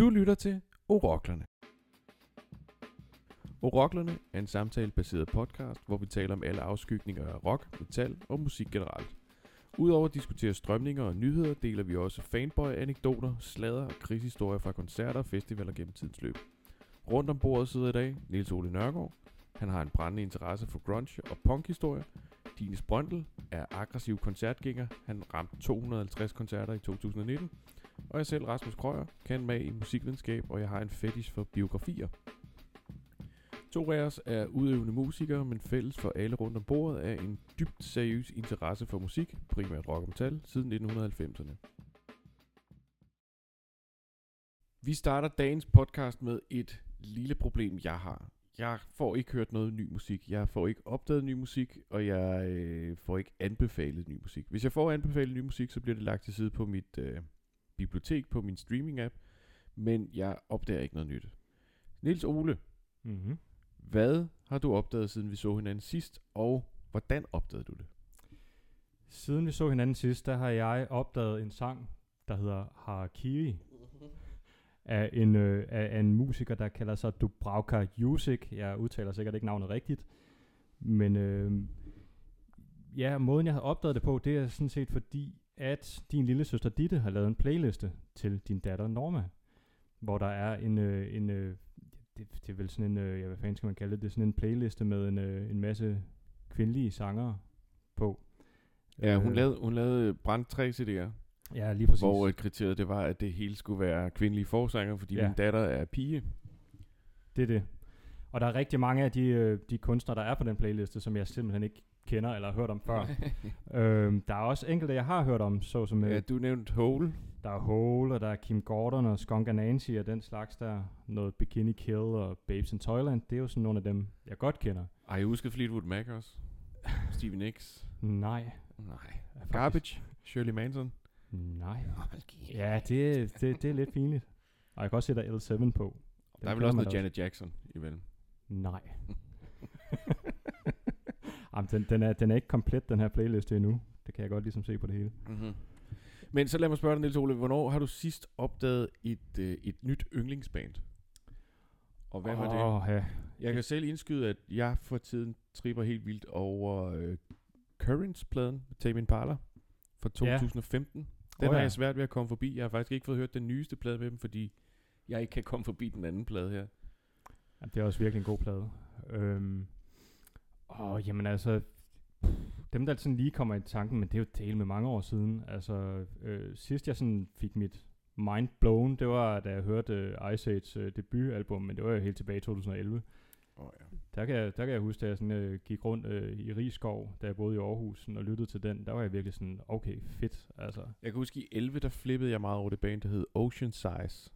Du lytter til Oroklerne. Oroklerne er en samtalebaseret podcast, hvor vi taler om alle afskygninger af rock, metal og musik generelt. Udover at diskutere strømninger og nyheder, deler vi også fanboy-anekdoter, sladder og krigshistorier fra koncerter og festivaler gennem tidens løb. Rundt om bordet sidder i dag Nils Ole Nørgaard. Han har en brændende interesse for grunge og punkhistorie. Dines Brøndel er aggressiv koncertgænger. Han ramte 250 koncerter i 2019. Og jeg selv, Rasmus Krøyer, kan med i musikvidenskab, og jeg har en fetish for biografier. To af os er udøvende musikere, men fælles for alle rundt om bordet er en dybt seriøs interesse for musik, primært rock og metal, siden 1990'erne. Vi starter dagens podcast med et lille problem, jeg har. Jeg får ikke hørt noget ny musik, jeg får ikke opdaget ny musik, og jeg øh, får ikke anbefalet ny musik. Hvis jeg får anbefalet ny musik, så bliver det lagt til side på mit øh, bibliotek, på min streaming-app, men jeg opdager ikke noget nyt. Nils Ole, Mm-hmm. hvad har du opdaget, siden vi så hinanden sidst, og hvordan opdagede du det? Siden vi så hinanden sidst, der har jeg opdaget en sang, der hedder Harakiri, af en, øh, af, en musiker, der kalder sig Dubravka Jusik. Jeg udtaler sikkert ikke navnet rigtigt. Men øh, ja, måden jeg har opdaget det på, det er sådan set fordi, at din lille søster Ditte har lavet en playliste til din datter Norma, hvor der er en, øh, en øh, det, det er vel sådan en, øh, ja, hvad fanden skal man kalde det, det er sådan en playliste med en, øh, en masse kvindelige sangere på. Ja, hun Øh, lavede, hun lavede brændt tre CD'er, Ja, lige præcis. hvor øh, kriteriet det var, at det hele skulle være kvindelige forsanger, fordi Ja. min datter er pige. Det er det. Og der er rigtig mange af de, øh, de kunstnere, der er på den playliste, som jeg simpelthen ikke kender eller har hørt om før. øhm, der er også enkelte, jeg har hørt om, såsom ja, øh, du nævnte Hole. der er Hole, og der er Kim Gordon og Skunk Nancy og den slags der. Noget Bikini Kill og Babes in Toyland. Det er jo sådan nogle af dem, jeg godt kender. Ej, jeg husker Fleetwood Mac også. Stevie Nicks. Nej. Nej. faktisk- Garbage. Shirley Manson. Nej. Ja, det, det, det er lidt pinligt. Og jeg kan også se, der er L7 på. Den Der er vel også noget Janet Jackson imellem. Nej. Jamen, den, den, er, den er ikke komplet, den her playliste endnu. Det kan jeg godt ligesom se på det hele. Mm-hmm. Men så lad mig spørge dig, Niels Ole, hvornår har du sidst opdaget et, øh, et nyt yndlingsband? Og hvad var det? Åh, ja. Jeg kan selv indskyde, at jeg for tiden tripper helt vildt over øh, Currents-pladen Tame Impala fra Ja. 2015. Den Åh, har ja. jeg svært ved at komme forbi. Jeg har faktisk ikke fået hørt den nyeste plade med dem, fordi jeg ikke kan komme forbi den anden plade her. Ja, det er også virkelig en god plade. Øhm, åh, jamen altså, dem der sådan lige kommer i tanken, men det er jo del med mange år siden. Altså, øh, sidst jeg sådan fik mit mind blown, det var da jeg hørte øh, Ice Age øh, debutalbum, men det var jo helt tilbage i 2011. Oh, ja. Der kan, jeg, der kan jeg huske, da jeg sådan, øh, gik rundt øh, i Rigskov, da jeg boede i Aarhus, og lyttede til den, der var jeg virkelig sådan, okay, fedt, altså, Jeg kan huske, i 11, der flippede jeg meget over det band, der hed Ocean Size.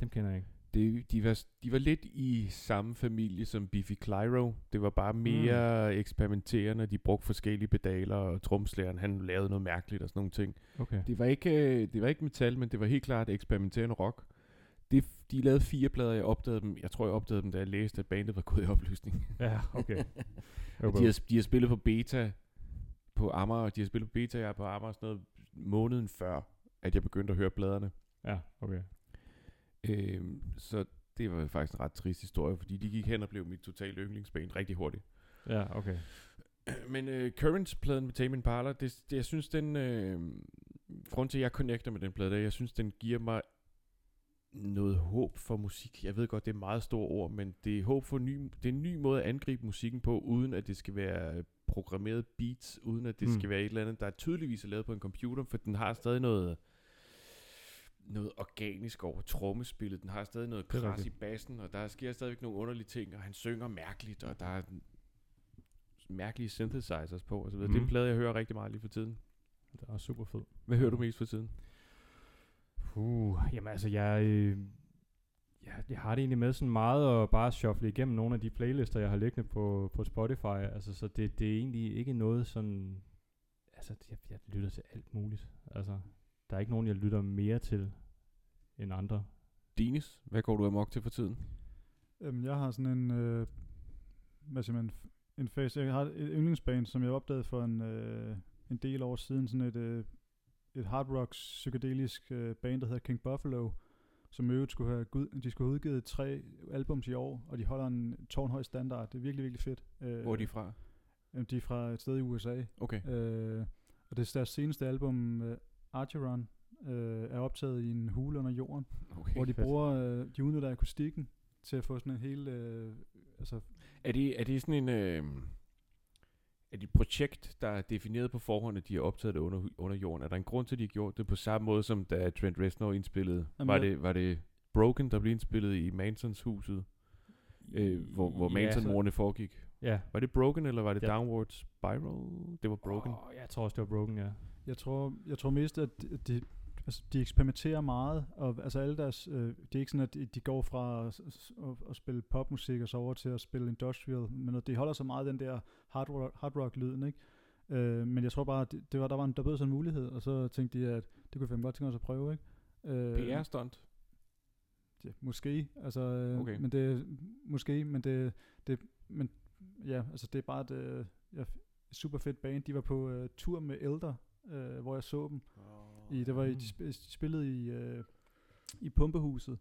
dem kender jeg ikke. Det, de, var, de var lidt i samme familie som Biffy Clyro. Det var bare mere mm. eksperimenterende. De brugte forskellige pedaler, og tromslæren, han lavede noget mærkeligt og sådan nogle ting. Okay. Det var ikke, øh, det var ikke metal, men det var helt klart eksperimenterende rock. Det, de lavede fire plader, jeg opdagede dem. Jeg tror, jeg opdagede dem, da jeg læste, at bandet var gået i opløsning. Ja, okay. De, har, de har spillet på beta på Amager. De har spillet på beta jeg er på Amager sådan noget måneden før, at jeg begyndte at høre pladerne. ja, okay. Øhm, så det var faktisk en ret trist historie, fordi de gik hen og blev mit totale yndlingsband rigtig hurtigt. Ja, okay. Men øh, Currents-pladen med Tame Impala, det, det, jeg synes, den... Øh, grund til, at jeg connecter med den plade, det jeg synes, den giver mig noget håb for musik. Jeg ved godt, det er meget store ord, men det er håb for ny, det er en ny måde at angribe musikken på, uden at det skal være programmeret beats, uden at det Mm. skal være et eller andet, der er tydeligvis er lavet på en computer, for den har stadig noget noget organisk over trommespillet. Den har stadig noget kras i bassen, og der sker stadigvæk nogle underlige ting, og han synger mærkeligt, og der er mærkelige synthesizers på, videre. Mm. Det er en Mhm. plade, jeg hører rigtig meget lige for tiden. Det er super fed. Hvad hører du mest for tiden? Uh, jamen altså, jeg, øh, jeg, jeg har det egentlig med sådan meget at bare shuffle igennem nogle af de playlister, jeg har liggende på, på Spotify. Altså, så det, det er egentlig ikke noget sådan... Altså, jeg, jeg lytter til alt muligt. Altså, der er ikke nogen, jeg lytter mere til end andre. Dines, hvad går du amok til for tiden? Øhm, jeg har sådan en, øh, hvad siger man, en face. Jeg har et yndlingsband, som jeg opdagede for en, øh, en del år siden. Sådan et, øh, et hard rock psykedelisk øh, band, der hedder King Buffalo. som øvrigt skulle have, gud, de skulle have udgivet tre albums i år, og de holder en tårnhøj standard. Det er virkelig, virkelig fedt. Øh, Hvor er de fra? Jamen, de er fra et sted i USA. Okay. Øh, og det er deres seneste album, uh, Archeron, øh, er optaget i en hule under jorden, okay. hvor de fedt. bruger, øh, de udnytter akustikken til at få sådan en hel, øh, altså, Er det, er det sådan en... Øh, er det et projekt, der er defineret på forhånd, at de har optaget det under, under jorden? Er der en grund til, at de har gjort det på samme måde, som da Trent Reznor indspillede? Jamen, var, det, var det Broken, der blev indspillet i Mansons huset, øh, hvor, hvor Ja, Manson-mordene foregik? Ja. Var det Broken, eller var det Ja. Downward Spiral? Det var Broken. Oh, jeg tror også, det var Broken, ja. Jeg tror, jeg tror mest, at de- altså, de eksperimenterer meget, og altså alle deres, øh, det er ikke sådan, at de- de går fra at, at, at spille popmusik og så over til at spille industrial, men at de holder så meget den der hard rock, hard rock lyden, ikke? Øh, men jeg tror bare, at det, det var, der var en, der bød sådan en mulighed, og så tænkte de, at det kunne fandme godt tænke os at prøve, ikke? Øh, PR-stunt. Ja, måske, altså, øh, Okay. men det, måske, men det, det, men ja, altså det er bare et, øh, ja, super fedt band. De var på øh, tur med Elder, øh, hvor jeg så dem. I, det var i, de, sp- de spillede i, øh, i Pumpehuset,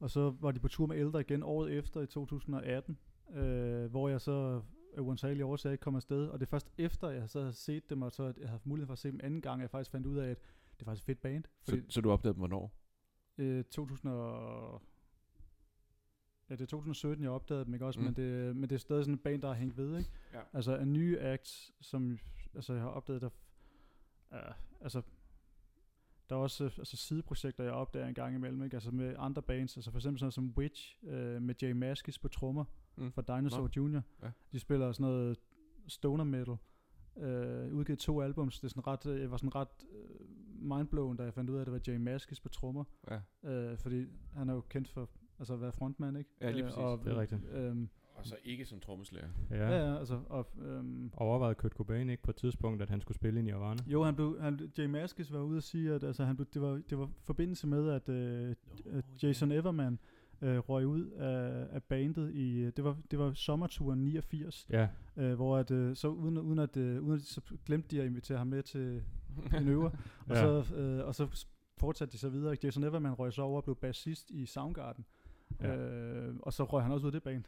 og så var de på tur med Elder igen året efter i 2018, øh, hvor jeg så af uansagelige årsager ikke kom afsted, og det er først efter, jeg så havde set dem, og så jeg havde haft mulighed for at se dem anden gang, at jeg faktisk fandt ud af, at det er faktisk et fedt band. Så, så du opdagede dem hvornår? Øh, 2000 og... Ja, det er 2017, jeg opdagede dem, ikke også? Mm. Men, det, men det er stadig sådan en band, der har hængt ved, ikke? Ja. Altså, en ny act, som altså, jeg har opdaget, der... Uh, altså, der er også øh, altså, sideprojekter, jeg opdager en gang imellem, ikke? Altså med andre bands, altså for eksempel sådan noget som Witch, øh, med Jay Maskis på trommer, Mm. fra Dinosaur Nå. Jr. Ja. De spiller sådan noget stoner metal. Øh, udgivet to albums. Det er sådan ret, øh, jeg var sådan ret øh, mindblown, da jeg fandt ud af, at det var Jay Maskis på trommer. Ja. Øh, fordi han er jo kendt for altså at være frontmand, ikke? Ja, lige Øh, præcis. og, Det er rigtigt. Øhm, Og så ikke som trommeslager. Ja. ja. ja. altså, og, øhm, Overvejede Kurt Cobain ikke på et tidspunkt, at han skulle spille i Nirvana? jo, han blev, han, Jay Maskis var ude at sige, at altså, han blev, det, var, det var forbindelse med, at, øh, at Jason Everman øh, røg ud af, af bandet i, øh, det var, det var sommerturen 89, Ja. øh, hvor at, øh, så uden, uden, at, øh, uden at, så glemte de at invitere ham med til en øver, og, Ja. så, øh, og så fortsatte de så videre. Jason Everman røg så over og blev bassist i Soundgarden. Ja. Øh, og så røg han også ud af det band.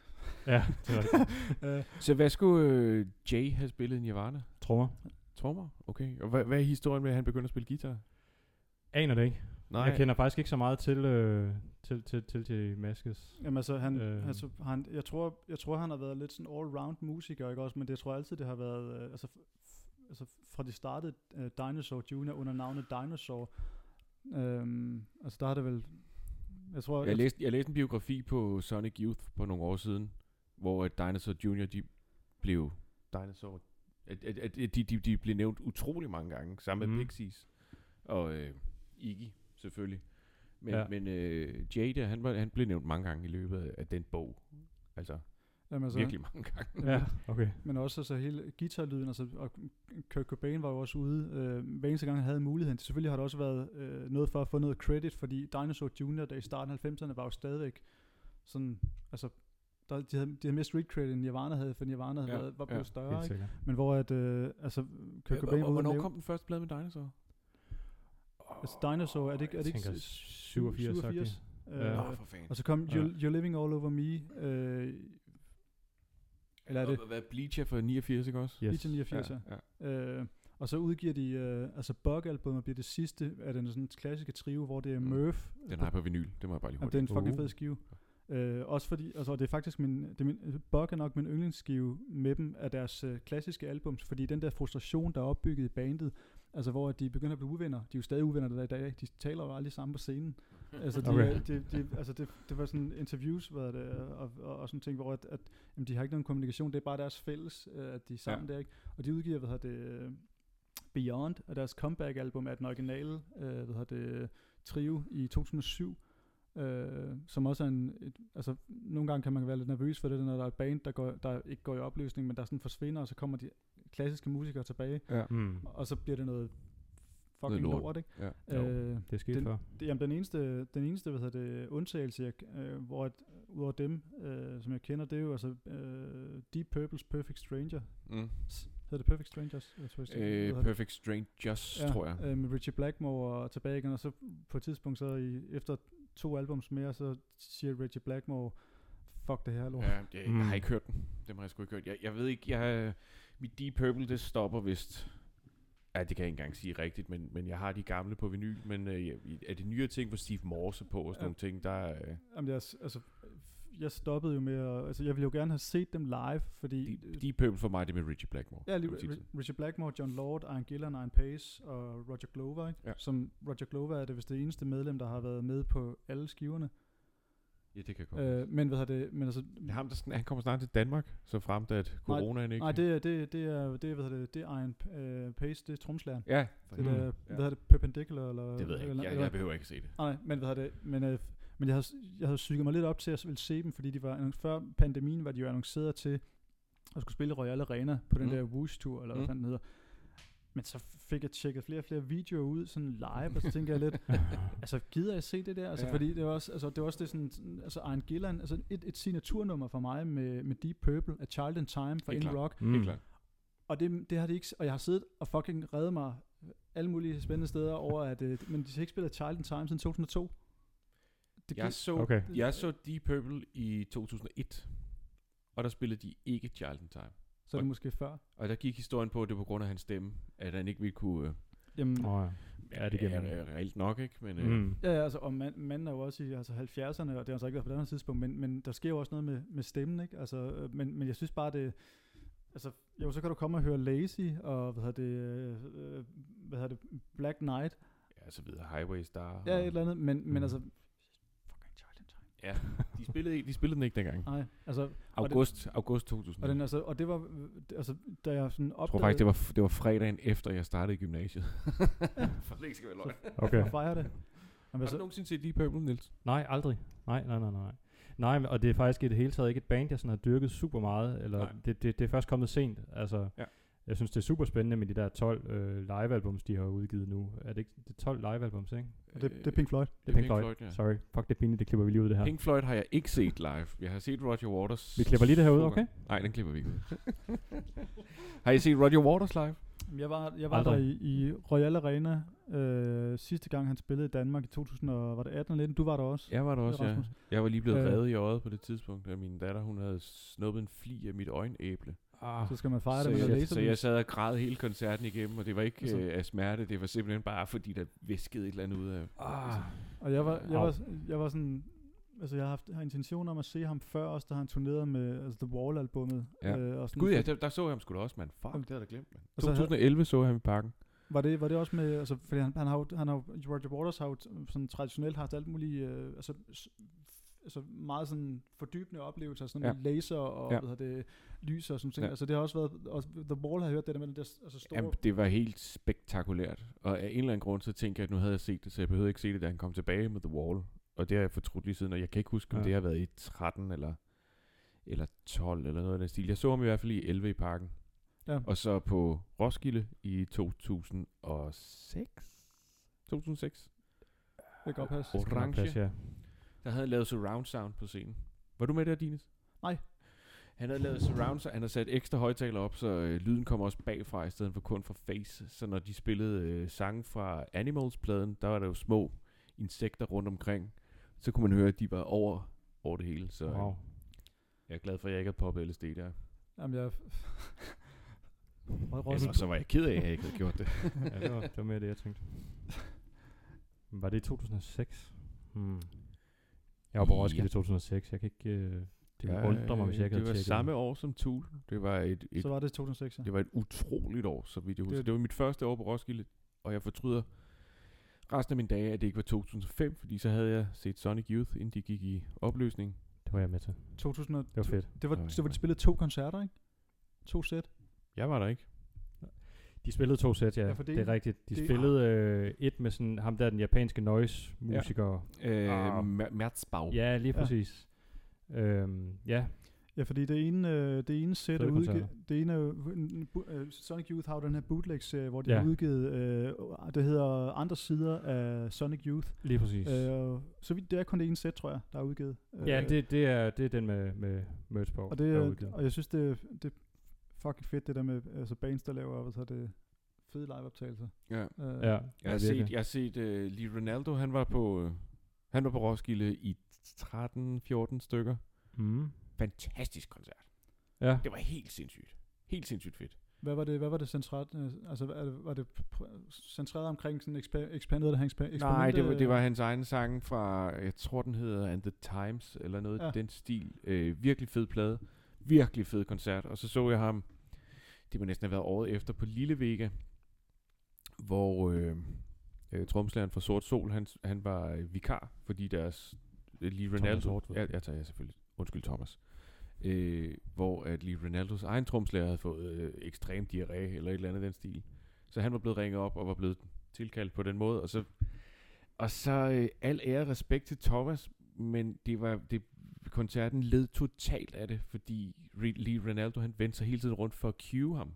ja, det er rigtigt. øh, Så hvad skulle øh, Jay have spillet i Nirvana? Trommer. Trommer? Okay. Og hvad, hvad er historien med, at han begyndte at spille guitar? Aner det ikke. Nej. Jeg kender faktisk ikke så meget til, øh, til, til, til, til Maskes. Jamen altså, han, Øh. øh. altså han, jeg, tror, jeg tror, han har været lidt sådan all-round musiker, ikke også? Men det tror jeg altid, det har været, øh, altså, altså fra de startede øh, Dinosaur Jr. under navnet Dinosaur. Øhm, altså der har det vel, jeg tror, Jeg læste, jeg læste en biografi på Sonic Youth på nogle år siden, hvor at Dinosaur Jr. de blev Dinosaur. At, at, at, at de, de, de blev nævnt utrolig mange gange, sammen med Mhm. Pixies. Og øh, Iggy, selvfølgelig. Men, Ja. men øh, Jay der, han, var, han blev nævnt mange gange i løbet af den bog. Altså, jamen, altså virkelig mange gange. Ja, okay. Men også altså hele guitarlyden, altså, og Kurt Cobain var jo også ude, øh, hver eneste gang han havde muligheden. Selvfølgelig har der også været øh, noget for at få noget credit, fordi Dinosaur Jr., der i starten af 90'erne, var jo stadigvæk sådan, altså, der, de, havde, de havde mere street credit, end Nirvana havde, for Nirvana havde Ja, været, var ja, blevet større, Helt ikke? Men hvor at, øh, altså, Kurt Cobain var ude at Hvornår kom den første plade med Dinosaur? Altså Dinosaur, er det ikke, er det ikke tænker s- 87, 87? Ja. Øh, Nå, for fanden. og så kom Ja. You're, You're Living All Over Me, øh, eller er det Og Hvad Bleacher for 89, ikke også? Yes. Yes. 89, ja. ja. Øh, og så udgiver de, øh, altså Bug-albumet bliver det sidste af den sådan klassiske trio, hvor det er Mm. Murph. Den har jeg på vinyl, det må jeg bare lige Jamen, det er hurtigt. en fucking Uh. fed skive. Øh, også fordi, altså det er faktisk min, det er min, Bug er nok min yndlingsskive med dem af deres øh, klassiske albums, fordi den der frustration, der er opbygget i bandet, altså hvor de begynder at blive uvenner, de er jo stadig uvenner der i dag, de taler jo aldrig sammen på scenen. altså, de, Okay. de, de, altså det, det var sådan interviews, hvad det, og, og, og sådan ting, hvor at, at jamen, de har ikke nogen kommunikation, det er bare deres fælles, øh, at de er sammen ja. der, ikke? Og de udgiver, hvad hedder det, Beyond, og deres comeback-album er den originale, øh, hvad hedder det, trio i 2007, øh, som også er en, et, altså nogle gange kan man være lidt nervøs for det, når der er et band, der, går, der ikke går i opløsning, men der sådan forsvinder, og så kommer de klassiske musikere tilbage, Ja. Mm. og så bliver det noget fucking Noget lort. lort, ikke? ja. Jo. Øh, Det er sket den, før. det, jamen, den eneste, den eneste hvad hedder det, undtagelse, jeg, øh, hvor at, udover dem, øh, som jeg kender, det er jo altså øh, Deep Purple's Perfect Stranger. Mm. Hedder det Perfect Strangers? Jeg tror, jeg hvad Øh, hedder det? Perfect Strangers, ja, tror jeg. Øh, med Richie Blackmore og tilbage igen, og så på et tidspunkt så i, efter to albums mere, så siger Reggie Blackmore, fuck det her lort. Ja, jeg, jeg Mm. har ikke hørt den. Det har jeg sgu ikke hørt. Jeg, jeg ved ikke, jeg, mit Deep Purple, det stopper vist... Ja, det kan jeg ikke engang sige rigtigt, men, men jeg har de gamle på vinyl, men øh, er det nyere ting, hvor Steve Morse på og sådan Ja. nogle ting, der øh, Jamen, jeg, altså, jeg stoppede jo med at, altså jeg ville jo gerne have set dem live, fordi... de, Deep Purple for mig, det er med Richie Blackmore. Ja, lige, kan man sige det Ri- Richard Blackmore, John Lord, Ian Gillan, Ian Pace og Roger Glover, ikke? Ja. Som Roger Glover er det vist det eneste medlem, der har været med på alle skiverne. Ja, det kan godt. Øh, men hvad hedder det, men altså, Det er ham, der, han kommer snart til Danmark, så frem til at coronaen ikke... nej, det er, det, det er, det er, hvad hedder det, det er Ian øh, Pace, det er tromslæren. Ja, Det er, Mm. hvad Ja. hedder det, Perpendicular, eller? det ved jeg ikke. eller, Jeg, eller, jeg behøver ikke se det. Nej, men hvad hedder det, men, øh, men jeg havde, jeg havde psyket mig lidt op til at ville se dem, fordi de var, før pandemien var de jo annonceret til at skulle spille Royal Arena på den Mm. der Woosh-tur, eller hvad Mm. fanden den hedder. Men så fik jeg tjekket flere og flere videoer ud, sådan live, og så tænker jeg lidt, altså gider jeg se det der? Altså, Ja. fordi det var også, altså, det var også det sådan, altså Iron Gillan, altså et, et signaturnummer for mig med, med Deep Purple, A Child in Time fra Helt In. Rock, Mm. Helt klart. og det, det har de ikke, og jeg har siddet og fucking reddet mig alle mulige spændende steder over, at, øh, men de har ikke spillet Child in Time siden 2002. Det Jeg så, Okay. jeg så Deep Purple i 2001, og der spillede de ikke Child in Time. Så er det måske før. Og der gik historien på, at det var på grund af hans stemme, at han ikke ville kunne... Øh, Jamen, Åh, ja. Ja, det er, er reelt nok, ikke? Men, øh, Mm. Ja, ja, altså, og man, manden er jo også i altså 70'erne, og det har altså ikke været på det andet tidspunkt, men, men der sker jo også noget med, med stemmen, ikke? Altså, øh, men, men jeg synes bare, det... Altså, jo, så kan du komme og høre Lazy, og hvad hedder det, øh, hvad hedder det, Black Knight, ja, så videre. Highway Star. ja, og- et eller andet, men, men Mhm. altså, fucking Child in Time. Ja, de spillede, ikke, de spillede den ikke dengang. Nej, altså, August, august 2000. og, den, altså, og det var, det- altså, da jeg sådan jeg opdagede... tror faktisk, det var, det var fredagen efter, jeg startede i gymnasiet. For det ikke skal være løgn. Okay. at fejre det. Jamen, Har du altså, nogensinde set Deep Purple, Niels? Nej, aldrig. Nej, nej, nej, nej. Nej, og det er faktisk i det hele taget ikke et band, jeg sådan har dyrket super meget, eller det, det, det er først kommet sent. Altså, Ja. Jeg synes, det er super spændende med de der 12 øh, live-albums, de har udgivet nu. Er det ikke det er 12 live-albums, ikke? det, det er Pink Floyd. Det er Pink, Floyd. ja. Sorry. Fuck, det er pinligt, det klipper vi lige ud det her. Pink Floyd har jeg ikke set live. Jeg har set Roger Waters. Vi klipper lige det her ud, okay? Nej, den klipper vi ikke ud. har I set Roger Waters live? Jeg var, jeg var Aldrig. der i, i Royal Arena øh, sidste gang, han spillede i Danmark i 2018 eller 19. Du var der også. Jeg var der også, ja. Jeg var lige blevet Øh. reddet i øjet på det tidspunkt, da min datter hun havde snuppet en fli af mit øjenæble. Ah, Så skal man fejre så, det med jeg, så jeg sad og græd hele koncerten igennem, og det var ikke Altså- øh, af smerte, det var simpelthen bare fordi, der viskede et eller andet ud af... ah. Og jeg var, jeg, var, jeg var sådan, altså jeg har haft har intention om at se ham før også, da han turnerede med altså The Wall-albummet. Ja. Øh, og sådan, Gud ja, der, der så jeg ham sgu da også, mand. Fuck, det havde jeg glemt, mand. Og så havde- 2011 så jeg ham i parken. Var det, var det også med, altså, fordi han, han har jo, han har Roger Waters har jo sådan traditionelt haft alt muligt, øh, altså, altså meget sådan fordybende oplevelser, sådan Ja. med laser og Ja. hvad det, lys og sådan ting. Ja. Altså det har også været, også, The Wall har jeg hørt det der med den der, altså store, Jamen, det var helt spektakulært. Og af en eller anden grund, så tænker jeg, at nu havde jeg set det, så jeg behøvede ikke se det, da han kom tilbage med The Wall. Og det har jeg fortrudt lige siden, og jeg kan ikke huske, om Ja. det har været i 13 eller, eller 12 eller noget af den stil. Jeg så ham i hvert fald i 11 i parken. ja. Og så på Roskilde i 2006. 2006. det kan godt passe. Orange. Orange. Plads, ja. Der havde lavet surround sound på scenen. Var du med der, Dines? Nej. Han havde lavet surround sound. Han havde sat ekstra højtaler op, så øh, lyden kom også bagfra, i stedet for kun fra face. Så når de spillede øh, sange fra Animals-pladen, der var der jo små insekter rundt omkring. Så kunne man høre, at de var over, over det hele. Så øh, Wow. jeg er glad for, at jeg ikke har poppet LSD der. Jamen jeg, Ellers så var jeg ked af, at jeg ikke havde gjort det. ja, det var, det var mere det, jeg tænkte. Var det i 2006? Hmm. Jeg var på Ja. Roskilde i 2006. Jeg kan ikke... Øh, det Ja, undre mig, hvis jeg ikke Det var tjekket samme år som Tool. Det var et, et så var det 2006, ja. Det var et utroligt år, så vidt jeg husker. Det- Det, det var mit første år på Roskilde, og jeg fortryder resten af mine dage, at det ikke var 2005, fordi så havde jeg set Sonic Youth, inden de gik i opløsning. Det var jeg med til. 2000 og, Det var fedt. det var, Øj, så var de nej. spillet to koncerter, ikke? To sæt. Jeg var der ikke. De spillede to sæt, ja. Ja, ja for det, er rigtigt. De det- spillede øh, et med sådan ham der, den japanske noise-musiker. Øh, Ah. Merzbau. Ja, lige Ja. præcis. Øhm, ja, Ja, fordi det ene, øh, det ene sæt er udgivet, det ene er øh, Sonic Youth har jo den her bootleg-serie, hvor de Ja. har udgivet, øh, det hedder andre sider af Sonic Youth. lige præcis. Øh, så vidt, det er kun det ene sæt, tror jeg, der er udgivet. ja, Øh, det, det, er, det er den med, med merch på. og, det, der udgivet. og jeg synes, det, det er fucking fedt, det der med altså bands, der laver så er det, fede liveoptagelser. Ja. Øh, ja, Jeg har ja, set, jeg har set uh, Lee Ronaldo, han var på, uh, Han var på Roskilde i 13-14 stykker. Mm. Fantastisk koncert. Ja. Det var helt sindssygt. Helt sindssygt fedt. Hvad var det, hvad var det centreret, øh, altså var det, var det centreret omkring sådan eksper, der han eksper, Nej, det var, det var øh, hans egen sang fra, jeg tror den hedder And the Times, eller noget. Ja. den stil. Øh, virkelig fed plade. Virkelig fed koncert. Og så så jeg ham, det må næsten have været året efter, på Lille Vega, hvor øh, øh, tromslæren fra Sort Sol, han, han var øh, vikar, fordi deres øh, Lee Ronaldo... Ja, jeg tager jeg selvfølgelig. Undskyld, Thomas. Øh, hvor at Lee Ronaldos egen tromslærer havde fået øh, ekstrem diarré, eller et eller andet den stil. Så han var blevet ringet op, og var blevet tilkaldt på den måde, og så og så øh, al ære og respekt til Thomas, men det var det koncerten led totalt af det, fordi Lee Ronaldo han vendte sig hele tiden rundt for at cue ham.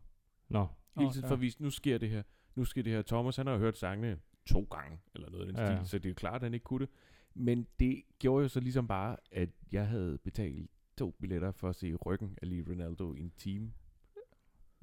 Nå. Hele tiden ja. for at vise, nu sker det her. Nu sker det her. Thomas han har jo hørt sangene to gange, eller noget af den Ja, stil, ja. så det er klart, at han ikke kunne det. Men det gjorde jo så ligesom bare, at jeg havde betalt to billetter for at se ryggen af Lee Ronaldo i en time,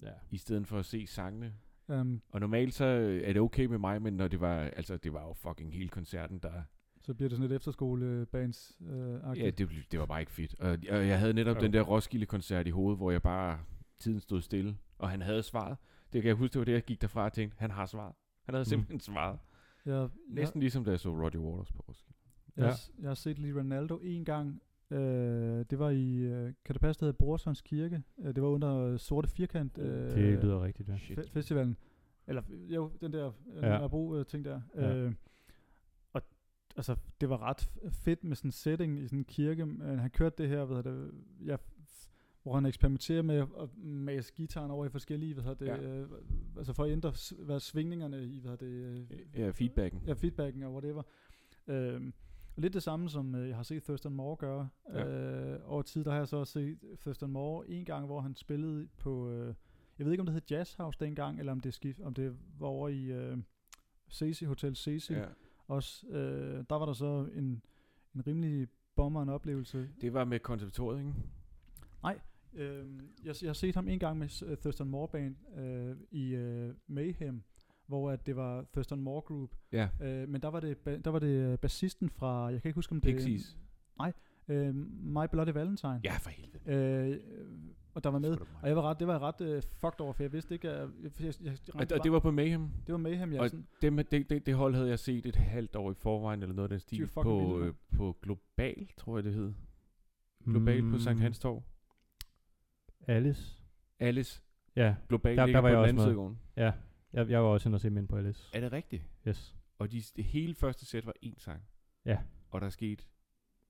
Ja. i stedet for at se sangene. Um, Og normalt så er det okay med mig, men når det var, altså det var jo fucking hele koncerten, der, så bliver det sådan et efterskolebands øh, Ja, det, blev- det var bare ikke fedt. Og, og jeg havde netop Jo. den der Roskilde-koncert i hovedet, hvor jeg bare, tiden stod stille, og han havde svaret. Det kan jeg huske, det var det, jeg gik derfra og tænkte, han har svaret. Han havde Mm. simpelthen svaret. jeg, Næsten ligesom da jeg så Roger Waters på Roskilde. Jeg, Ja. ja. jeg har set Lee Ronaldo en gang. Øh, det var i, øh, kan det passe, det hedder Brorsons Kirke. Øh, det var under øh, Sorte Firkant øh, Det lyder rigtigt, ja. Fe- festivalen. Eller jo, den der Ja. ja. Nørrebro øh, ting der. Ja. Øh, altså, det var ret fedt med sådan en setting i sådan en kirke. Han kørte det her, hedder det, f- hvor han eksperimenterer med at mase gitaren over i forskellige, hvad det, Ja. øh, altså for at ændre hvad svingningerne i, hvad det, øh, Ja, feedbacken. Ja, feedbacken og whatever. Og lidt det samme, som øh, jeg har set Thurston Moore gøre. Ja. Øh, over tid, der har jeg så også set Thurston Moore en gang, hvor han spillede på, øh, jeg ved ikke, om det hed Jazz House dengang, eller om det, skift, om det var over i øh, Cecil, Hotel Cecil. Ja. Også, øh, der var der så en, en rimelig bomber en oplevelse. Det var med konservatoriet, ikke? Øh, jeg, jeg har set ham en gang med uh, Thurston Moore Band øh, i øh, Mayhem, hvor at det var Thurston Moore Group. Ja. Øh, men der var det, der var det øh, bassisten fra, jeg kan ikke huske om det Pixies. øh, My Bloody Valentine. Ja, for helvede. Øh, og der var med. Og jeg var ret, det var jeg ret øh, fucked over, for jeg vidste ikke, at jeg, jeg, jeg, Og, og det var på Mayhem. det var Mayhem, ja. og Sådan, Dem, det, det, det hold havde jeg set et halvt år i forvejen, eller noget af den stil, på, øh, på Global, tror jeg det hed. Global mm. på Sankt Hans Torv. Alice. Alice. Ja, Global Der- der var jeg også med. side ja. Jeg, jeg var også inde og se dem ind på Alice. Er det rigtigt? Yes. Og de, det hele første sæt var én sang. Ja. Og der skete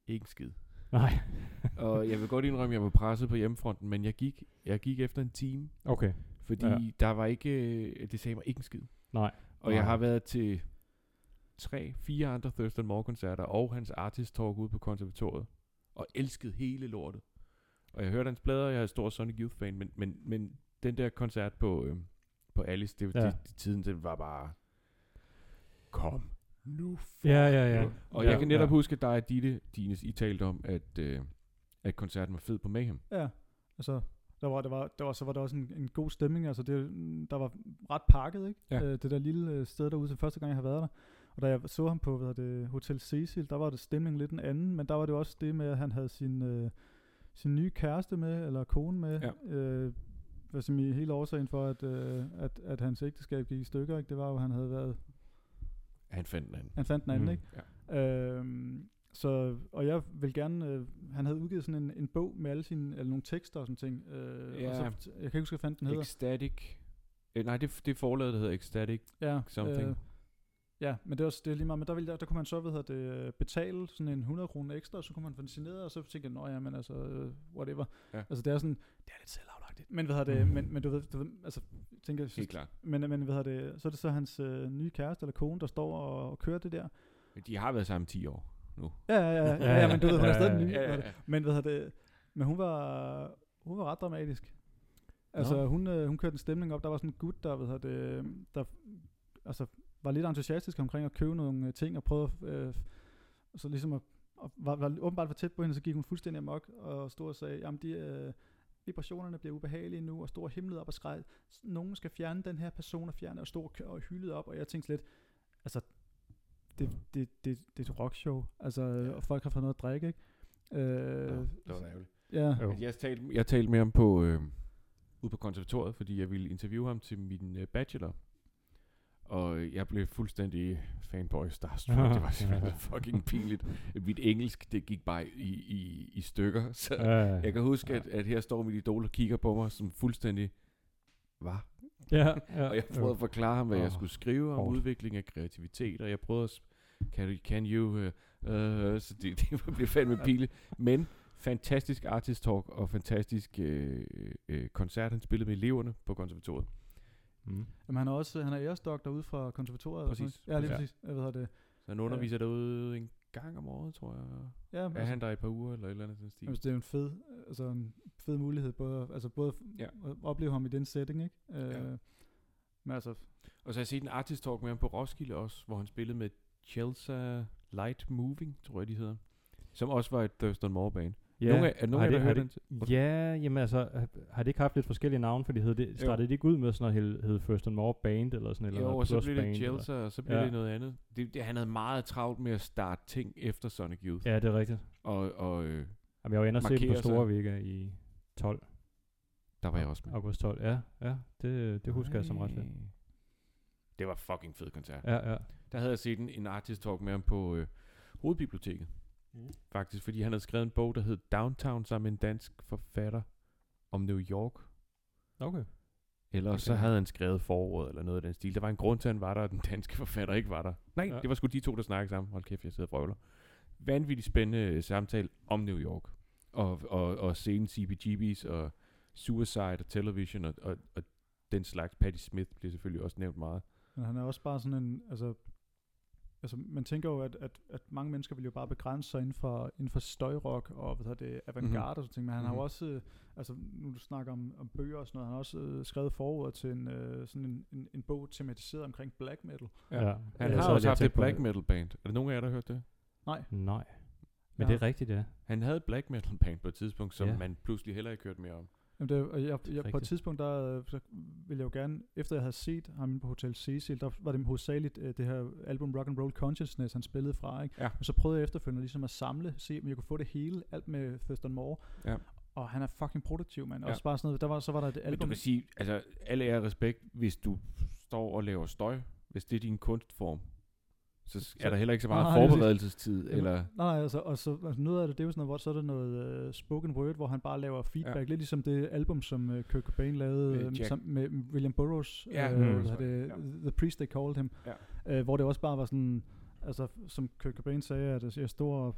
ikke en skid. Nej. og jeg vil godt indrømme, at jeg var presset på hjemmefronten, men jeg gik, jeg gik efter en time, Okay. fordi Ja. der var ikke, øh, det sagde mig ikke en skid. Nej. Og jeg Nej. har været til tre, fire andre Thurston Moore koncerter, og hans artist talk ude på konservatoriet, og elskede hele lortet. Og jeg hørte hans plader, jeg er stor Sonic Youth fan, men, men, men den der koncert på, øh, på Alice, det, Ja. ja. det, det, tiden, det var bare, kom nu for Ja, ja, ja. Og Ja, jeg kan netop ja. huske, at dig og Ditte, Dines, I talte om, at, øh, at koncerten var fed på Mayhem. ja, altså, der var, der var, der var, så var der også en, en god stemning, altså det, der var ret pakket, ikke? Ja. Øh, det der lille øh, sted derude, som første gang jeg har været der. Og da jeg så ham på hvad det, Hotel Cecil, der var det stemningen lidt en anden, men der var det også det med, at han havde sin, øh, sin nye kæreste med, eller kone med, Ja. øh, hvad som i hele årsagen for, at, øh, at, at hans ægteskab gik i stykker, ikke? det var jo, at han havde været, Han fandt den anden. han fandt den anden, Mm. ikke? Ja. Øhm, så, og jeg vil gerne, øh, han havde udgivet sådan en, en bog med alle sine, eller nogle tekster og sådan ting. Øh, Ja. og så, jeg kan ikke huske, hvad fanden den hedder. Ecstatic. Øh, nej, det, det er forlaget, der hedder Ecstatic. ja, something. Øh, ja, men det er, også, det er lige meget, men der, ville, der, der kunne man så, hvad hedder det, øh, betale sådan en 100 kroner ekstra, og så kunne man få den signeret, og så tænkte jeg, nå ja, men altså, øh, whatever. Ja. Altså det er sådan, det er lidt selvaflagtigt. Men hvad hedder det, Mhm. men, men du ved, du ved altså, tænker, Helt klart. men, men hvad hedder det, så er det så hans øh, nye kæreste eller kone, der står og, og kører det der. De har været sammen 10 år nu. Ja, ja, ja, ja, ja, men du ved, hun er stadig nye. Ja, ja, det? ja. Men hvad hedder det? Men hun var, hun var ret dramatisk. Altså, Nå. hun, øh, hun kørte en stemning op. Der var sådan en gut, der, hvad hedder det, der altså, var lidt entusiastisk omkring at købe nogle øh, ting og prøve øh, så ligesom at, og var, var åbenbart for tæt på hende, så gik hun fuldstændig amok og stod og sagde, jamen de, øh, vibrationerne bliver ubehagelige nu, og stod og himlede op og skreg, nogen skal fjerne den her person og fjerne, og stod og, hyldede op, og jeg tænkte lidt, altså, det, det, det, det er et rockshow. Altså, ja. og folk har fået noget at drikke, ikke? Øh, Ja, det var ærgerligt. ja. Jo. Jeg talte, jeg talte med ham på, øh, ude på konservatoriet, fordi jeg ville interviewe ham til min øh, bachelor. Og jeg blev fuldstændig fanboy starstruck. det var simpelthen fucking pinligt. Mit engelsk, det gik bare i, i, i stykker. Så Ja, jeg kan huske, at, at her står mit idol og kigger på mig som fuldstændig... Hvad? ja, ja, Og jeg prøvede at forklare ham, hvad jeg Åh, skulle skrive om hårdt. udvikling af kreativitet, og jeg prøvede at... Can, you- can you... Uh, uh, så det, det blev fandme pinligt. Men fantastisk artist talk og fantastisk øh, øh, koncert, han spillede med eleverne på konservatoriet. Mm. Jamen, han er også han er æresdoktor ude fra konservatoriet. og sådan Præcis. Ja, lige Ja. præcis. Jeg ved det. Så han underviser derude en gang om året, tror jeg. Ja, Er han der i et par uger, eller et eller andet den stil? Altså, det er jo en fed, altså en fed mulighed, både, altså både Ja. ja. at opleve ham i den setting, ikke? Øh, Ja. Men altså, Og så har jeg set en artist talk med ham på Roskilde også, hvor han spillede med Chelsea Light Moving, tror jeg de hedder. Som også var et Thurston Moore band. Ja, Nogle af, er nogen har det- har det- den? Ja, jamen altså, har- har det ikke haft lidt forskellige navne, fordi hed det, startede det ikke ud med sådan noget, hed, hed First and More Band, eller sådan eller Jo, og så blev det Chelsea, og så blev Ja. det noget andet. Det, det, han havde meget travlt med at starte ting efter Sonic Youth. Ja, det er rigtigt. Og, og øh, Jamen, jeg var inde og se på. Store Vega i 12. der var jeg også med. August 12, ja. Ja, det, det husker jeg som ret fedt. Ej. Det var fucking fed koncert. Ja, ja. Der havde jeg set en, en artist talk med ham på øh, Hovedbiblioteket. Mm. Faktisk, fordi han havde skrevet en bog, der hed Downtown, sammen med en dansk forfatter om New York. Okay. Eller Okay. så havde han skrevet forord eller noget af den stil. Der var en grund til, at han var der, og den danske forfatter ikke var der. Nej, Ja. det var sgu de to, der snakkede sammen. Hold kæft, jeg sidder og frøvler. Vanvittigt spændende øh, samtale om New York. Og, og, og scenen CBGB's og Suicide og Television og, og, og den slags. Patti Smith bliver selvfølgelig også nævnt meget. men han er også bare sådan en, altså, altså man tænker jo, at, at, at mange mennesker vil jo bare begrænse sig inden for, inden for støjrock og hvad hedder det, avantgarde Mhm. og sådan ting, men han har jo Mhm. også, øh, altså nu du snakker om, om bøger og sådan noget, han har også øh, skrevet forord til en, øh, sådan en, en, en bog tematiseret omkring black metal. Ja. Han Ja, har så også haft et black metal band. Er der nogen af jer, der har hørt det? Nej, Nej. Men Ja. det er rigtigt, ja. Han havde black metal band på et tidspunkt, som Ja. ja. man pludselig heller ikke hørt mere om. Jamen det, og jeg, jeg, på et tidspunkt, der øh, ville jeg jo gerne, efter jeg havde set ham inde på Hotel Cecil, der var det hovedsageligt øh, det her album Rock and Roll Consciousness, han spillede fra, ikke? Ja. Og så prøvede jeg efterfølgende ligesom at samle, se om jeg kunne få det hele, alt med Thurston Moore. Ja. Og han er fucking produktiv, mand. Ja. Også bare sådan noget, der var, så var der et Men du album. kan sige, altså alle er respekt, hvis du står og laver støj, hvis det er din kunstform, så s- er der heller ikke så meget Nej, forberedelsestid, Jamen, eller... Nej, nej, altså, og så, altså noget af det, det er jo sådan noget, hvor så er det noget uh, spoken word, hvor han bare laver feedback, Ja. lidt ligesom det album, som uh, Kurt Cobain lavede Med øh, sam, med William Burroughs, Ja, øh, mm. hvad det, Ja. The Priest They Called Him, Ja. øh, hvor det også bare var sådan, altså som Kurt Cobain sagde, at jeg stod og,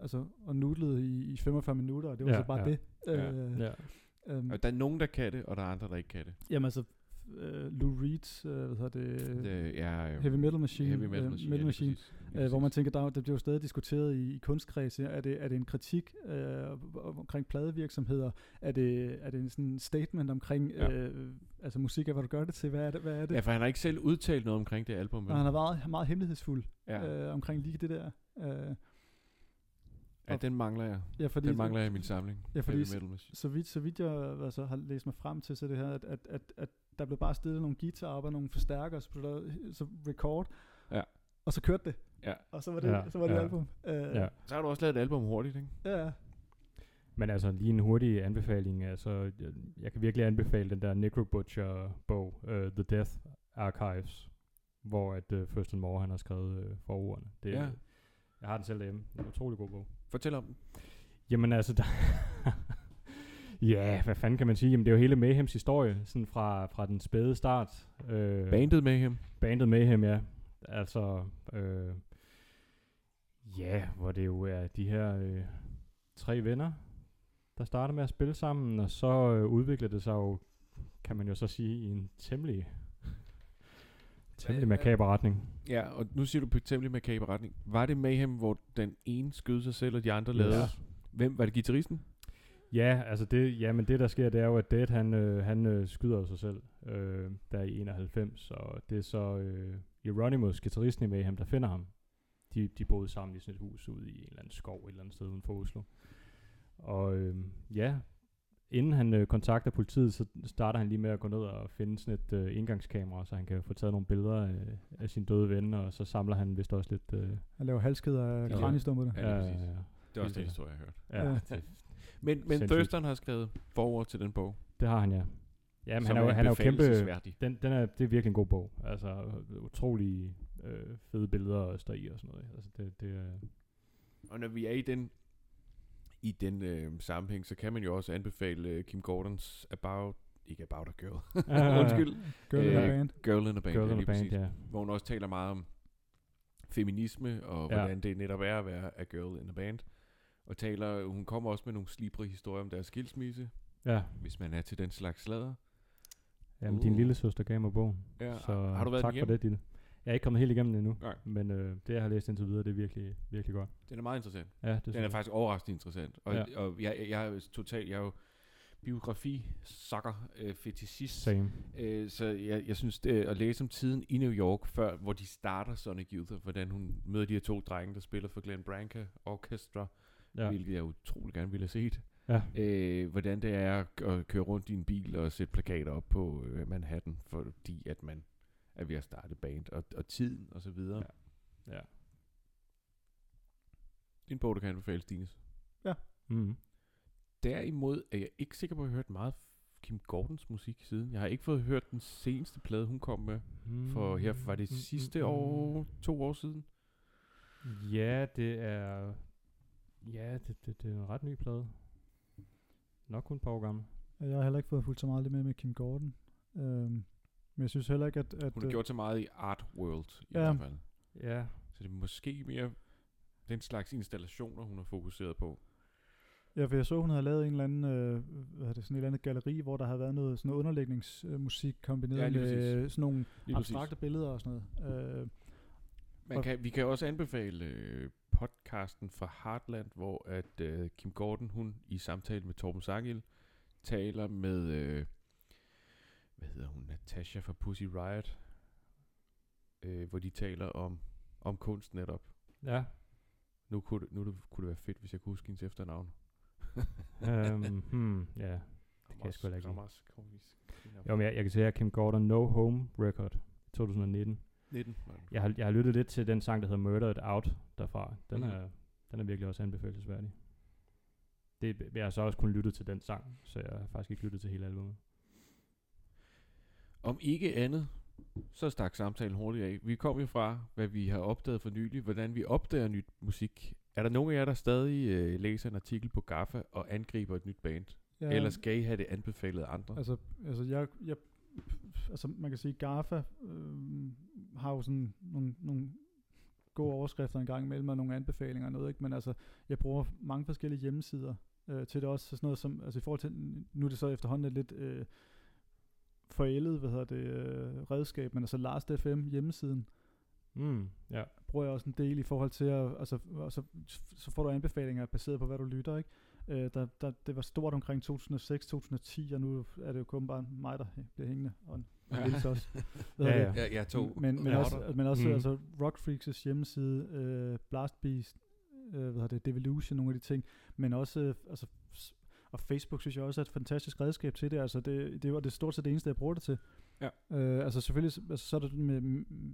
altså, og nudlede i, i 45 minutter, og det var Ja, så bare ja. det. Ja. Øh, ja. øhm, Og der er nogen, der kan det, og der er andre, der ikke kan det. Jamen altså, øh, Lou Reed, øh, hvad hedder det, det er, øh, Heavy Metal Machine, Heavy Metal øh, Machine, Metal ja, lige Machine. Lige øh, hvor man tænker, der, er- det bliver jo stadig diskuteret i, i kunstkreds. Er det, er det en kritik øh, omkring pladevirksomheder? Er det, er det en sådan statement omkring Ja. øh, altså musik, er, hvad du gør det til? Hvad er det? Hvad er det? Ja, for han har ikke selv udtalt noget omkring det album. Og han har været meget hemmelighedsfuld ja. øh, omkring lige det der. Øh, ja, den mangler jeg. ja, fordi, Den mangler jeg i min samling. Ja, fordi Heavy s- Metal Machine. så vidt, så vidt jeg altså, har læst mig frem til, så det her, at, at, at, at der blev bare stillet nogle guitarer op og nogle forstærkere, så, blev der, så record, Ja. og så kørte det. Ja. Og så var det, Ja, så var det ja. album. Øh, ja. Så har du også lavet et album hurtigt, ikke? ja. ja. Men altså, lige en hurtig anbefaling. Altså, jeg, jeg kan virkelig anbefale den der Necro Butcher-bog, uh, The Death Archives, hvor at uh, First and More, han har skrevet uh, forordene. Det, Ja. Jeg har den selv derhjemme. Det er en utrolig god bog. Fortæl om den. Jamen altså, der ja, hvad fanden kan man sige? Jamen, det er jo hele Mayhems historie, sådan fra, fra den spæde start. Øh, Bandet med ham. Bandet Mayhem, ja. Altså, øh, ja, hvor det jo er de her øh, tre venner, der starter med at spille sammen, og så øh, udvikler det sig jo, kan man jo så sige, i en temmelig, temmelig makaber retning. Ja, og nu siger du på temmelig makaber retning. Var det Mayhem, hvor den ene skød sig selv, og de andre lavede? Ja. Hvem var det, guitaristen? Ja, altså det, ja, men det der sker, det er jo, at Dead, han, øh, han øh, skyder sig selv, øh, der i 91, og det er så øh, Euronymous, guitaristen i Mayhem, der finder ham. De, de boede sammen i sådan et hus ude i en eller anden skov et eller andet sted uden for Oslo. Og øh, ja, inden han øh, kontakter politiet, så starter han lige med at gå ned og finde sådan et øh, indgangskamera, så han kan få taget nogle billeder øh, af sin døde ven, og så samler han vist også lidt... Øh, Han laver halskeder af Ja. kraniestumperne. Ja, lige præcis. ja, Det er også sikkert. historie, jeg har hørt. ja, Ja. Men, men Sindssygt. Thurston har skrevet forord til den bog. det har han, ja. Jamen, som han er, jo, han er jo kæmpe... Den, den er, det er virkelig en god bog. Altså, utrolig øh, fede billeder og stå i og sådan noget. Altså, det, det er... Og når vi er i den i den øh, sammenhæng, så kan man jo også anbefale øh, Kim Gordons About, ikke About a Girl, undskyld, Girl in a Øh, band. Girl in a Band, Girl ja, in a Band, præcis, ja. hvor hun også taler meget om feminisme, og Ja. hvordan det netop er at være a girl in a band. Og taler, hun kommer også med nogle slibrige historier om deres skilsmisse, Ja, hvis man er til den slags slader. Jamen, din Uh. lille søster gav mig bogen. Ja, så har du været tak for det, Ditte. Jeg er ikke kommet helt igennem det endnu, Nej. men øh, det, jeg har læst indtil videre, det er virkelig, virkelig godt. Den er meget interessant. Ja, det Den er jeg. faktisk overraskende interessant. Og, Ja. og jeg, jeg, jeg er jo totalt, jeg er jo biografi sucker øh, fetishist. Same. Øh, så jeg, jeg synes, det, at læse om tiden i New York, før, hvor de starter Sonic Youth, og hvordan hun møder de her to drenge, der spiller for Glenn Branca Orchestra, Ja. ja. hvilket jeg utrolig gerne ville have set. Ja. Øh, hvordan det er at- køre rundt i en bil og sætte plakater op på øh, Manhattan, fordi at man er ved at starte band, og, og tiden og så videre. Ja. ja. Det er en bog, der kan anbefales, Stines. Mm. Derimod er jeg ikke sikker på, at jeg har hørt meget Kim Gordons musik siden. Jeg har ikke fået hørt den seneste plade, hun kom med. For her var det Mm, mm, sidste mm, mm. år, to år siden. Ja, det er... Ja, det, det, det er en ret ny plade. Nok kun et par år gammel. Jeg har heller ikke fået fuldt så meget med med Kim Gordon. Øhm, men jeg synes heller ikke, at... at Hun har øh, gjort så meget i Art World, i Ja. hvert fald. Ja, Så det er måske mere den slags installationer, hun har fokuseret på. Ja, for jeg så, hun havde lavet en eller anden, øh, hvad er det, sådan et eller andet galleri, hvor der havde været noget, sådan noget underlægningsmusik kombineret Ja, med præcis. sådan nogle Lige abstrakte billeder og sådan noget. Øh, Man kan, vi kan også anbefale øh, podcasten fra Heartland, hvor at øh, Kim Gordon, hun i samtale med Torben Sangil, taler med, øh, hvad hedder hun, Natasha fra Pussy Riot, øh, hvor de taler om, om kunst netop. ja. Nu kunne det, nu kunne det være fedt, hvis jeg kunne huske hendes efternavn. um, hmm, ja. Det kan jeg sgu ikke. Ramos, Krovis, Jo, men jeg, jeg kan se her Kim Gordon No Home Record 2019. 19. var det. Jeg har, jeg har lyttet lidt til den sang, der hedder Murdered Out derfra. Den, Mhm. er, den er virkelig også anbefalesværdig. Det, jeg har så også kun lyttet til den sang, så jeg har faktisk ikke lyttet til hele albumet. Om ikke andet, så stak samtalen hurtigt af. Vi kom jo fra, hvad vi har opdaget for nylig, hvordan vi opdager nyt musik. Er der nogen af jer, der stadig øh, læser en artikel på Gaffa og angriber et nyt band? ja, Ja. Eller skal I have det anbefalet af andre? Altså, altså, jeg, jeg, altså man kan sige, GAFA øh, har jo sådan nogle, nogle gode overskrifter en gang imellem, og nogle anbefalinger og noget, ikke? men altså, jeg bruger mange forskellige hjemmesider øh, til det også, så sådan noget som, altså i forhold til, nu er det så efterhånden lidt øh, forældet, hvad hedder det, øh, redskab, men altså Last FM hjemmesiden, Mm, ja. bruger jeg også en del i forhold til at, altså, og så, så får du anbefalinger baseret på, hvad du lytter, ikke? Øh, der, der, det var stort omkring 2006-2010, og nu er det jo kun bare mig, der bliver hængende, og, Ja. Niels også. Ja, ja. Ja, jeg tog. Men, men Ja. også, men også Mm. altså Rock Freaks' hjemmeside, øh, Blast Beast, øh, hvad hedder det, Devolution, nogle af de ting, men også, øh, altså, og Facebook synes jeg også er et fantastisk redskab til det, altså det, det var det stort set det eneste, jeg bruger det til. Ja. Øh, altså selvfølgelig, altså, så er der det med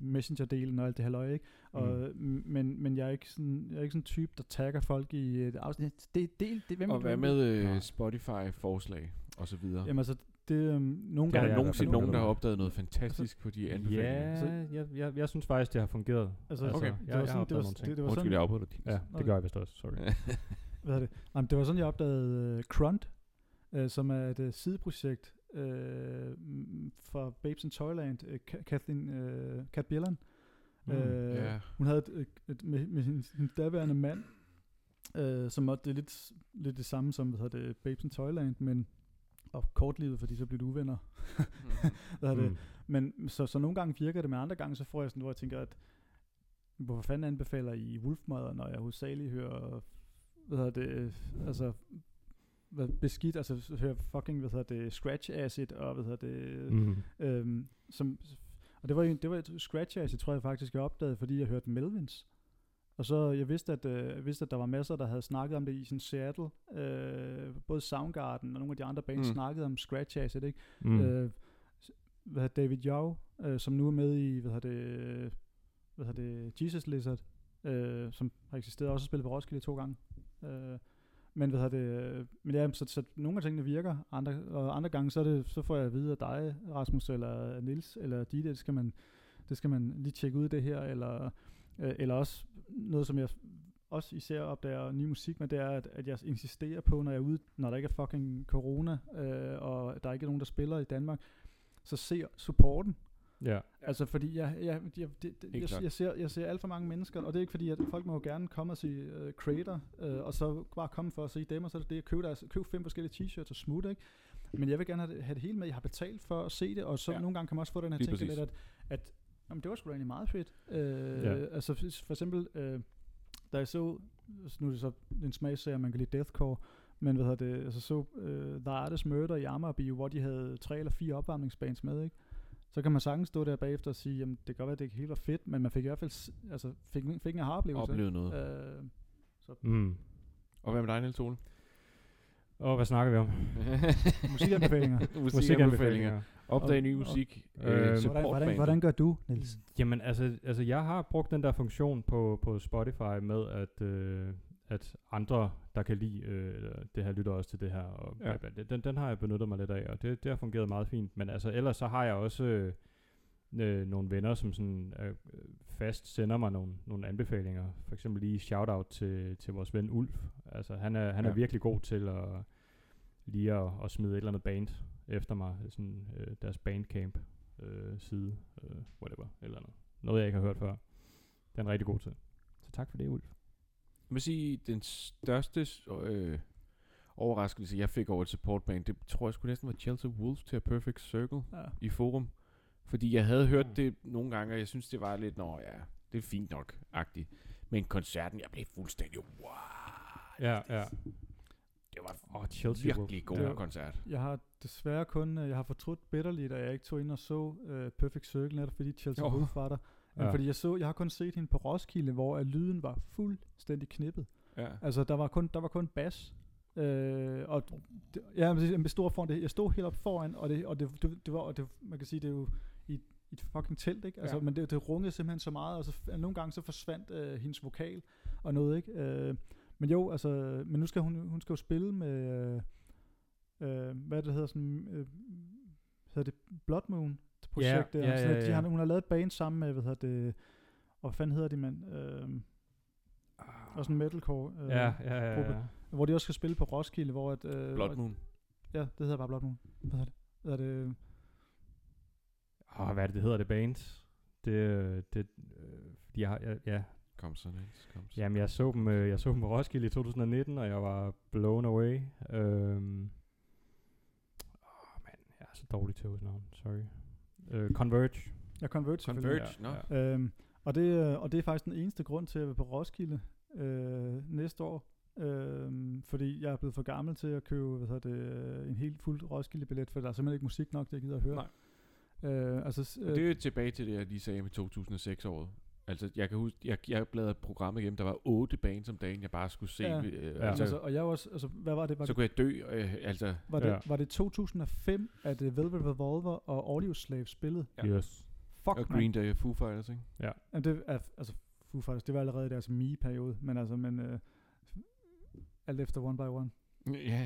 Messenger-delen og alt det halløj, ikke? Og, mm. men, men jeg er ikke sådan, jeg er ikke sådan en type, der tagger folk i et afsnit. Det, det, det, hvem Og hvad med øh. Spotify-forslag og så videre? Jamen altså, det øhm, nogle Det er der jeg nogensinde nogen, der har noget. opdaget noget fantastisk på de anbefalinger? Ja, Så- jeg, jeg, jeg synes faktisk, det har fungeret. Altså, Okay. jeg, det jeg, var jeg har sådan, det opdaget var, nogle ting. det, det var Undskyld, sådan, jeg afbryder. Ja, det gør jeg vist også, sorry. hvad er det? Jamen, det var sådan, jeg opdagede uh, Crunt, uh, som er et uh, sideprojekt uh, for Babes in Toyland, uh, Kathleen, uh, Kat Bjelland. Mm. Øh, ja. Hun havde et, et, et, med, med sin, sin daværende mand, uh, som var, det er lidt, lidt det samme som hvad det, Babes in Toyland, men og kortlivet, fordi så blev det uvenner. hedder det? Mm. Men så, så nogle gange virker det, men andre gange så får jeg sådan, hvor jeg tænker, at hvorfor fanden anbefaler I Wolfmother, når jeg hovedsageligt hører, hvad hedder det, altså hvad, beskidt, altså så hører fucking, hvad hedder det, scratch acid, og hvad hedder det, Mm. øhm, som, og det var, det var et scratch acid, tror jeg faktisk, jeg opdagede, fordi jeg hørte Melvins. Og så, jeg vidste, at, øh, jeg vidste, at der var masser, der havde snakket om det i sådan Seattle. Øh, både Soundgarden og nogle af de andre bands Mm. snakkede om Scratch Acid, ikke? Mm. Øh, hvad David Yao, øh, som nu er med i, hvad hedder det, hvad hedder det, Jesus Lizard, øh, som har eksisteret også spillet på Roskilde to gange. Øh, men hvad det, men ja, så, så nogle af tingene virker, andre, og andre gange, så, er det, så får jeg at vide af dig, Rasmus, eller Nils eller Ditte, det skal man, det skal man lige tjekke ud det her, eller, øh, eller også noget, som jeg også især opdager ny musik med, det er, at, at jeg insisterer på, når jeg er ude, når der ikke er fucking corona, øh, og der er ikke nogen, der spiller i Danmark, så se supporten. Ja. Altså fordi jeg, jeg, jeg, det, det, jeg, jeg, ser, jeg ser alt for mange mennesker, og det er ikke fordi, at folk må jo gerne komme og sige uh, creator, uh, og så bare komme for at se dem, og så er det det, køb, deres, køb fem forskellige t-shirts og smut, ikke? Men jeg vil gerne have det, have det hele med, jeg har betalt for at se det, og så Ja. nogle gange kan man også få den her Lige ting lidt, at, at jamen, det var sgu da egentlig meget fedt. Uh, Ja. Altså for eksempel, uh, da jeg så, nu er det så en smagsserie, man kan lide deathcore, men hvad hedder det, altså så uh, The Artist Murder i Amagerby, hvor de havde tre eller fire opvarmningsbands med, ikke? Så kan man sagtens stå der bagefter og sige, jamen det kan godt være, at det ikke helt var fedt, men man fik i hvert fald altså, fik, fik en aha-oplevelse. Oplevet noget. Øh, Mm. Og hvad med dig, Niels Ole? Og hvad snakker vi om? musikanbefalinger. Musikanbefalinger. Opdag Og- ny og- musik. Øhm, Øh, hvordan, support hvordan, bandet. hvordan gør du, Niels? Jamen, altså, altså, jeg har brugt den der funktion på, på Spotify med, at, øh, at andre, der kan lide øh, det her, lytter også til det her. Og Ja. ja. den, den har jeg benyttet mig lidt af, og det, det har fungeret meget fint. Men altså, ellers så har jeg også øh, øh, nogle venner, som sådan øh, fast sender mig nogle, nogle anbefalinger. For eksempel lige shout-out til, til vores ven Ulf. Altså, han er, han Ja. er virkelig god til at lige at, at smide et eller andet band efter mig. Sådan øh, deres bandcamp øh, side, øh, whatever, eller andet. Noget, jeg ikke har hørt før. Det er en rigtig god til. Så tak for det, Ulf. Vil sige, den største øh, overraskelse, jeg fik over et supportband, det tror jeg skulle næsten var Chelsea Wolves til A Perfect Circle Ja. i forum. Fordi jeg havde hørt Mm. det nogle gange, og jeg synes, det var lidt, nå ja, det er fint nok-agtigt. Men koncerten, jeg blev fuldstændig, wow, Ja, ja. det var oh, Chelsea virkelig god var- koncert. Jeg har desværre kun, øh, jeg har fortrudt bitterligt, at jeg ikke tog ind og så uh, Perfect Circle, netop fordi Chelsea. Wolf var der. Ja. fordi jeg så, jeg har kun set hende på Roskilde, hvor at lyden var fuldstændig knippet. Ja. Altså, der var kun, der var kun bas. Øh, og det, ja, vil stor foran det. Jeg stod helt op foran, og det, og det, det, det var, og det, man kan sige, det er jo i, et- fucking telt, ikke? Altså, Ja. men det, det rungede simpelthen så meget, og så nogle gange så forsvandt øh, hendes vokal og noget, ikke? Øh, men jo, altså, men nu skal hun, hun skal jo spille med, øh, øh, hvad det, der hedder sådan, øh, hedder det Blood Moon projekt ja, Sådan, ja, at De ja. har, hun har lavet et band sammen med, hvad hedder det, og hvad fanden hedder de, mand? Øh, også en metalcore. Øh, Ja, ja, ja, gruppe. ja. hvor de også skal spille på Roskilde, hvor at, øh, Blood Moon. Ja, det hedder bare Blood Moon. Hvad hedder det? Hvad hedder det? Åh, hvad er det, det hedder det band? Det, det, øh, de har, ja, ja, Kom så, Niels. Kom så. Jamen, jeg så dem, øh, jeg så dem på Roskilde i 2019, og jeg var blown away. Øhm, åh, man, jeg er så dårlig til at navn. Sorry. Øh, Converge. Jeg Converge selvfølgelig. Converge, nå. Øhm, og, det, øh, og det er faktisk den eneste grund til at være på Roskilde øh, næste år. Øhm, fordi jeg er blevet for gammel til at købe hvad hedder det, øh, en helt fuld Roskilde-billet, for der er simpelthen ikke musik nok, det jeg gider at høre. Nej. Øh, altså, s- Og det er jo tilbage til det, jeg lige sagde med 2006-året. Altså, jeg kan huske, jeg, jeg bladrede programmet igennem, der var otte bands om dagen, jeg bare skulle se. Ja. Øh, Ja. altså, altså, og jeg var også, altså, hvad var det? Var, så det, kunne jeg dø. Øh, altså, var, det, Ja. var det 2005, at uh, Velvet Revolver og Audio Slave spillede? Ja. Yes. Fuck, og man. Green Day og Foo Fighters, ikke? Jamen, det er, altså, Foo Fighters, det var allerede i deres me-periode, men altså, men, øh, alt efter one by one. Ja, ja,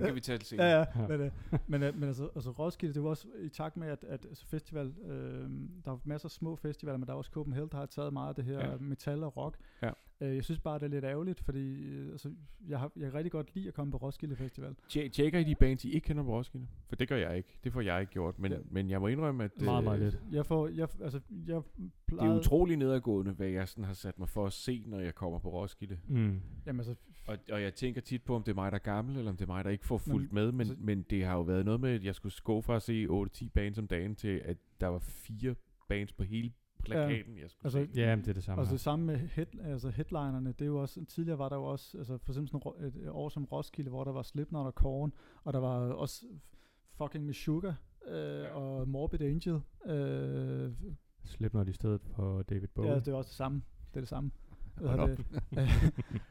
det kan vi tale senere. Ja, ja, Ja. men, øh, men, øh, men altså, altså Roskilde, det var også i takt med, at, at altså festival, øh, der var masser af små festivaler, men der er også Copenhagen, der har taget meget af det her Ja. metal og rock. Ja. Øh, jeg synes bare, det er lidt ærgerligt, fordi øh, altså, jeg, har, jeg kan rigtig godt lide at komme på Roskilde Festival. Tje- Tjekker I de bands, I ikke kender på Roskilde? For det gør jeg ikke. Det får jeg ikke gjort. Men, Ja. men jeg må indrømme, at Meget, øh, meget lidt. Jeg får, jeg, altså, jeg det plejede, er utrolig nedadgående, hvad jeg sådan har sat mig for at se, når jeg kommer på Roskilde. Mm. Jamen altså, Og, og jeg tænker tit på, om det er mig, der er gammel, eller om det er mig, der ikke får fuldt med. Men, altså- men det har jo været noget med, at jeg skulle gå fra at se 8-10 bands om dagen, til at der var fire bands på hele plakaten, jeg skulle altså, se. Ja, men det er det samme Og her. det samme med head, altså headlinerne, det er jo også, tidligere var der jo også, altså for eksempel sådan et, år som Roskilde, hvor der var Slipknot og Korn, og der var også fucking Meshuggah øh, og Morbid Angel. Øh, Slipknot i stedet for David Bowie. ja, det er også det samme. Det er det samme. Hedder det,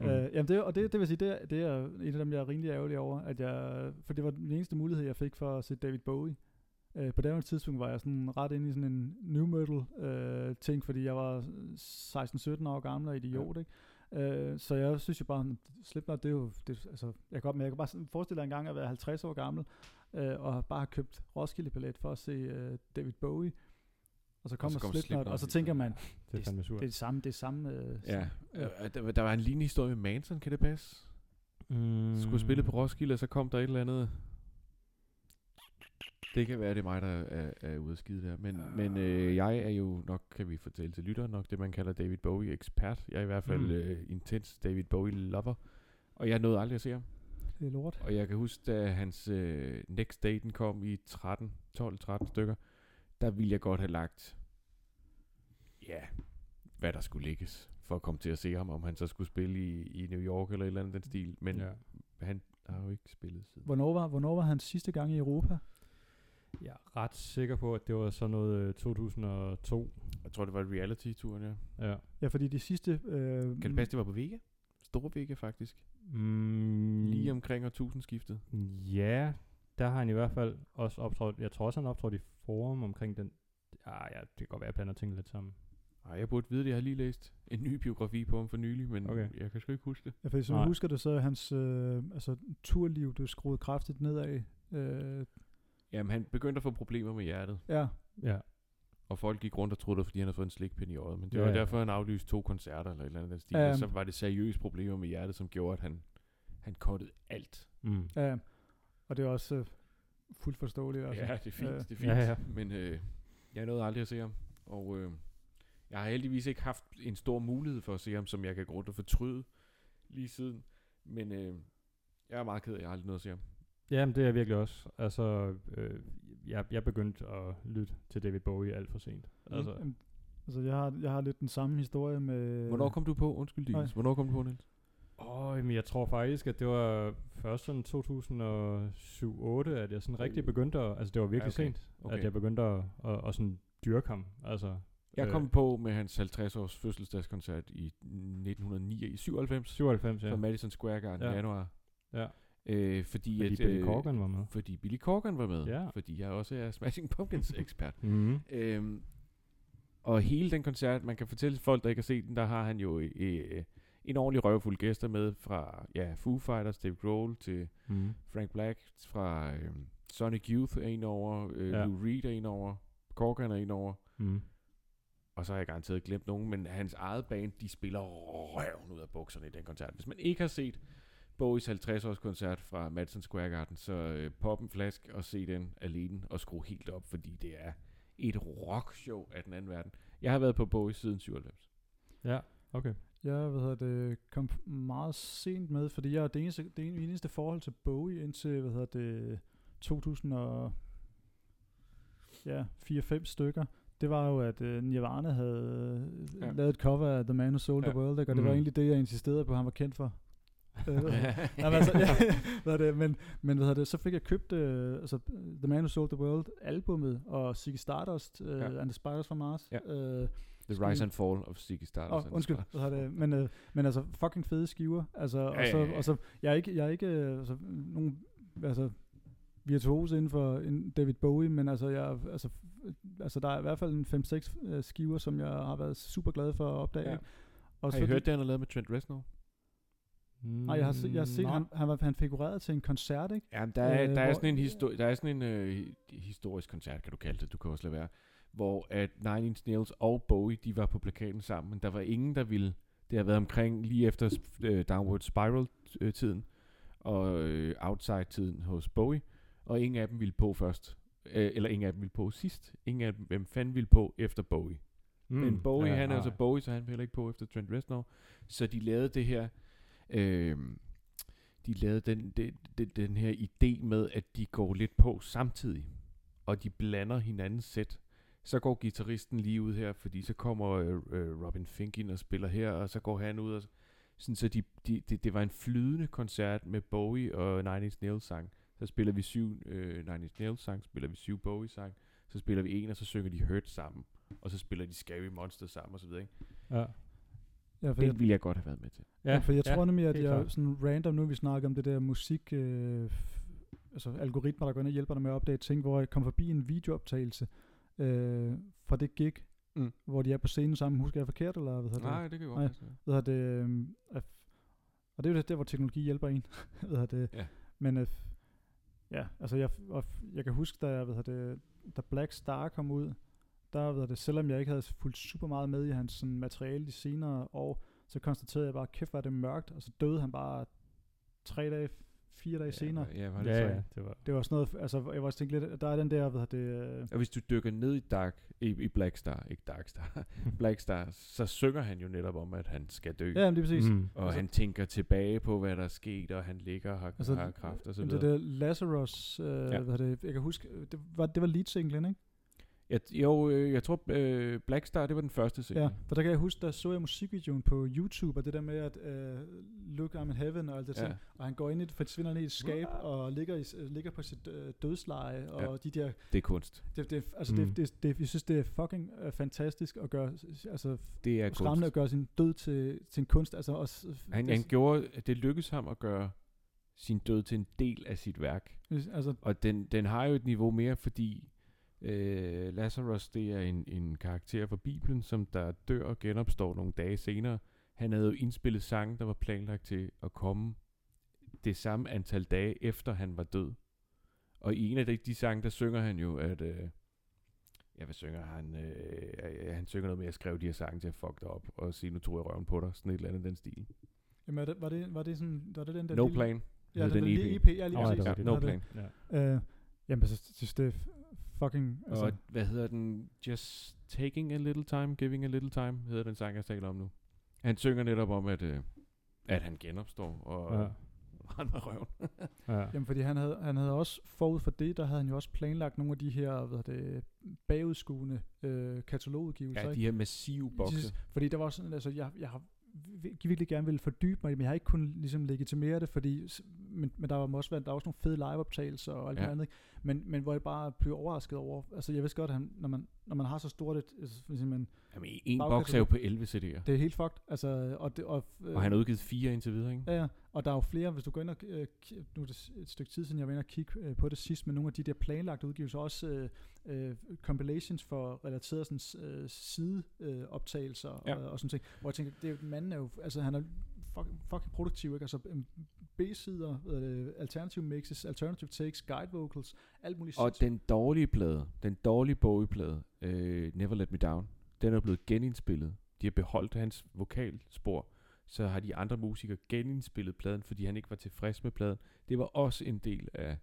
øh, jamen det, og det, det vil sige, det, er- det er en af dem, jeg er rimelig ærgerlig over, at jeg, for det var den eneste mulighed, jeg fik for at se David Bowie. Øh, på det tidspunkt var jeg sådan ret inde i sådan en new metal øh, ting, fordi jeg var 16-17 år gammel og idiot, ja. ikke? Øh, så jeg synes jo bare, Slipknot, det er jo, det, altså, jeg kan, godt, men jeg kan bare forestille dig en gang at være 50 år gammel, øh, og bare have købt Roskilde-billet for at se øh, David Bowie, og så kommer kommer Slipknot, Slipknot og så tænker så. man, Det er Det- surt. det er det samme, det er samme, øh, Ja, Ja. øh, der, der var en lignende historie med Manson, kan det passe? Mm. Skulle spille på Roskilde, og så kom der et eller andet... Det kan være, det er mig, der er, er ude at skide der. Men, men øh, jeg er jo nok, kan vi fortælle til lytteren, nok det, man kalder David Bowie-ekspert. Jeg er i hvert fald Mm. øh, intens David Bowie-lover. Og jeg nåede aldrig at se ham. det er lort. Og jeg kan huske, da hans øh, Next Daten kom i 13, 12-13 stykker, der ville jeg godt have lagt, ja, hvad der skulle ligges, for at komme til at se ham, om han så skulle spille i, i New York eller et eller andet den stil. Men Ja. han har jo ikke spillet siden. Hvornår var, hvornår var han sidste gang i Europa? Jeg er ret sikker på, at det var sådan noget øh, 2002. Jeg tror, det var reality-turen, ja. Ja. Ja, fordi de sidste... Øh, Kan det passe, det var på Vega? Store Vega, faktisk. Mm, Lige omkring årtusindskiftet. Ja, der har han i hvert fald også optrådt. Jeg tror også, han har optrådt i forum omkring den. Ja, ja, det kan godt være, jeg blander tingene lidt sammen. Ej, jeg burde vide det. Jeg har lige læst en ny biografi på ham for nylig, men Okay. jeg kan sgu ikke huske det. Ja, fordi som Nej. jeg husker det, så er hans øh, altså, turliv, det er skruet kraftigt nedad. Øh, Jamen, han begyndte at få problemer med hjertet. ja, Ja. Og folk gik rundt og troede, det var, fordi han havde fået en slikpind i øjet. Men det Ja, var ja. derfor, han aflyste to koncerter eller et eller andet den stil. Ja, så var det seriøse problemer med hjertet, som gjorde, at han, han kottede alt. Mm. ja, og det er også øh, fuldt forståeligt. Altså. Ja, det er fint. Øh, det er fint. ja, ja. Men øh, jeg nåede aldrig at se ham. Og øh, jeg har heldigvis ikke haft en stor mulighed for at se ham, som jeg kan gå rundt og fortryde lige siden. Men øh, jeg er meget ked af, at jeg aldrig nåede at se ham. Jamen, det er jeg virkelig også. Altså, øh, jeg, jeg begyndte at lytte til David Bowie alt for sent. Altså, Jamen, altså jeg, har, jeg har lidt den samme historie med... Hvornår kom du på? Undskyld. Dines. Hvornår kom du på, Niels? Åh, men jeg tror faktisk, at det var først sådan 2007-2008, at jeg sådan rigtig begyndte at, altså det var virkelig Ja, okay. sent, Okay. at jeg begyndte at, at, at sådan dyrke ham. Altså, Jeg øh, kom på med hans 50-års fødselsdagskoncert i 1909 i 97 97, ja. fra Madison Square Garden Ja. i januar. ja. Øh, fordi Fordi at, Billy øh, Corgan var med. Fordi Billy Corgan var med. Ja. Fordi jeg også er Smashing Pumpkins ekspert. Mm. Øhm, og hele den koncert, man kan fortælle folk, der ikke har set den, der har han jo øh, en ordentlig røvfuld gæster med fra ja, Foo Fighters, Dave Grohl til Mm. Frank Black, fra øh, Sonic Youth er en over, øh, Ja. Lou Reed er en over, Corgan er en over, Mm. og så har jeg garanteret glemt nogen, men hans eget band, de spiller røven ud af bukserne i den koncert. Hvis man ikke har set Bowies 50-års koncert fra Madison Square Garden, så øh, pop en flask og se den alene og skrue helt op, fordi det er et rockshow af den anden verden. Jeg har været på Bowie siden 97. Ja, okay. Jeg hvad hedder det, kom meget sent med, fordi jeg er det eneste, det eneste forhold til Bowie indtil hvad hedder det, 2000 og ja, 4-5 stykker. Det var jo, at uh, Nirvana havde ja. Ja. lavet et cover af The Man Who Sold ja. the. World, ikke? og det Mm. var egentlig det, jeg insisterede på, at han var kendt for. Øh, Jamen, altså, ja, hvad det, men, men hvad hedder det, så fik jeg købt øh, altså, The Man Who Sold the World albumet, og Ziggy Stardust, øh, Ja. and the Spiders from Mars. Ja. Øh, The Rise and Fall of Ziggy Stardust. And undskyld. Hvad hedder det? Men, øh, men altså, fucking fede skiver. Altså, og, så, ja, ja. og så, jeg er ikke, jeg er ikke øh, altså, nogen, altså, virtuose inden for David Bowie, men altså, jeg, altså, altså, der er i hvert fald en 5-6 øh, skiver, som jeg har været super glad for at opdage. Ja. Også Har I hørt det, han har lavet med Trent Reznor? Nej, jeg har, se, jeg har set, Nå. han, han, var, han figurerede til en koncert, ikke? Jamen, der er, Øh, der er sådan en, histo- der er sådan en øh, historisk koncert, kan du kalde det, du kan også lade være, hvor at Nine Inch Nails og Bowie, de var på plakaten sammen, men der var ingen, der ville, det har været omkring lige efter øh, Downward Spiral-tiden, og øh, Outside-tiden hos Bowie, og ingen af dem ville på først, øh, eller ingen af dem ville på sidst, ingen af dem, hvem fanden ville på efter Bowie. Mm, men Bowie, ja, han er altså Bowie, så han vil heller ikke på efter Trent Reznor. Så de lavede det her, øh, de lavede den, den, den, den her idé med, at de går lidt på samtidig, og de blander hinandens sæt. Så går gitarristen lige ud her, fordi så kommer øh, øh, Robin Fink ind og spiller her, og så går han ud og sådan, så de, de, det, det var en flydende koncert med Bowie og Nine Inch Nails sang. Så spiller vi syv øh, Nine Inch Nails sang, spiller vi syv Bowie sang, så spiller vi en, og så synger de Hurt sammen, og så spiller de Scary Monsters sammen og så videre. Ikke? Ja. Ja, for Den jeg, ville jeg godt have været med til. ja, for jeg tror nemlig, at jeg klart. sådan random nu, vi snakker om det der musik, øh, altså algoritmer, der går ind og hjælper dig med at opdage ting, hvor jeg kom forbi en videooptagelse øh, fra det gig, Mm. hvor de er på scenen sammen. Husker jeg forkert, eller hvad hedder det? det kan Nej. passe. Hvad hedder det? at- og det er jo det der, hvor teknologi hjælper en. hvad det? Ja. Men øh, ja, altså jeg, og jeg kan huske, da, jeg, hvad hedder det, da Black Star kom ud, der, hvad hedder det, selvom jeg ikke havde fulgt super meget med i hans sådan, materiale de senere år, så konstaterede jeg bare, kæft er det mørkt, og så døde han bare tre dage, fire dage ja, senere. Ja, var det Ja, så? ja, det var... Det var sådan noget, altså jeg var også tænkt lidt, der er den der, hvad det, øh, Og hvis du dykker ned i Dark, i, i Black Star, ikke Dark Star, Black Star, så synger han jo netop om, at han skal dø. ja, det er præcis. Mm. Og Altså- han tænker tilbage på, hvad der er sket, og han ligger og har, Altså, har kraft og så Jamen, det videre. der Lazarus, øh, Ja. hvad det, jeg kan huske, det var, det var lead singlen, ikke? Jeg, jo, øh, jeg tror, øh, Black Star, det var den første single. Ja, for der kan jeg huske, der så jeg musikvideoen på YouTube, og det der med at uh, look I'm in heaven og alt det Ja. ting. Og han går ind i, forsvinder ned i et skab og ligger, i, uh, ligger på sit uh, dødsleje, og Ja. de der, Det er kunst. det, det, altså Mm. det, det, det, jeg synes, det er fucking uh, fantastisk at gøre, altså Det er kunst. at gøre sin død til, til en kunst, altså også, Han, det, han gjorde, det lykkedes ham at gøre sin død til en del af sit værk. altså, Og den, den har jo et niveau mere, fordi øh, Lazarus, det er en, en karakter fra Bibelen, som der dør og genopstår nogle dage senere. Han havde jo indspillet sange, der var planlagt til at komme det samme antal dage efter han var død. Og i en af de, de sange, der synger han jo, at... Øh, ja, hvad synger han? Øh, han synger noget med, at jeg skrev de her sange til at fuck dig op, og sige, nu tog jeg røven på dig. Sådan et eller andet i den stil. jamen, det, var, det, var det sådan, var det den der No lille- Plan. Ja, den, den den EP. EP, ja, lige Åh, ja, præcis. no Ja, det- Plan. Ja. Øh, jamen, jeg synes, det fucking, altså, Og hvad hedder den? Just Taking a Little Time, Giving a Little Time, hedder den sang, jeg taler om nu. Han synger netop om, at, øh, at han genopstår og Ja. ja. render røven. Ja. Jamen, fordi han havde, han havde også forud for det, der havde han jo også planlagt nogle af de her, hvad det, bagudskuende øh, katalogudgivelser. Ja, ikke? de her massive bokse. Fordi der var sådan, altså, jeg, jeg har vi- virkelig gerne ville fordybe mig, men jeg har ikke kunnet ligesom legitimere det, fordi, men, men der var også, der var også nogle fede liveoptagelser og alt Ja. andet, men, men hvor jeg bare blev overrasket over, altså jeg vidste godt, at han, når, man, når man har så stort et, altså, man, Jamen, en boks er jo på 11 CD'er. det er helt fucked, altså, og, det, og, øh, Og han har udgivet fire indtil videre, ikke? Ja, ja, og der er jo flere, hvis du går ind og, øh, nu er det et stykke tid siden, jeg var inde og kigge øh, på det sidst, men nogle af de der planlagte udgivelser, også øh, øh, compilations for relateret sådan øh, sideoptagelser øh, optagelser Ja. og, og sådan ting, hvor jeg tænker, det er, manden er jo, altså han er fucking, fucking produktiv, ikke? Altså øhm, B-sider, øh, alternative mixes, alternative takes, guide vocals, alt muligt Og den dårlige plade, den dårlige Bowie-plade, øh, Never Let Me Down, den er blevet genindspillet. De har beholdt hans vokalspor, så har de andre musikere genindspillet pladen, fordi han ikke var tilfreds med pladen. Det var også en del af,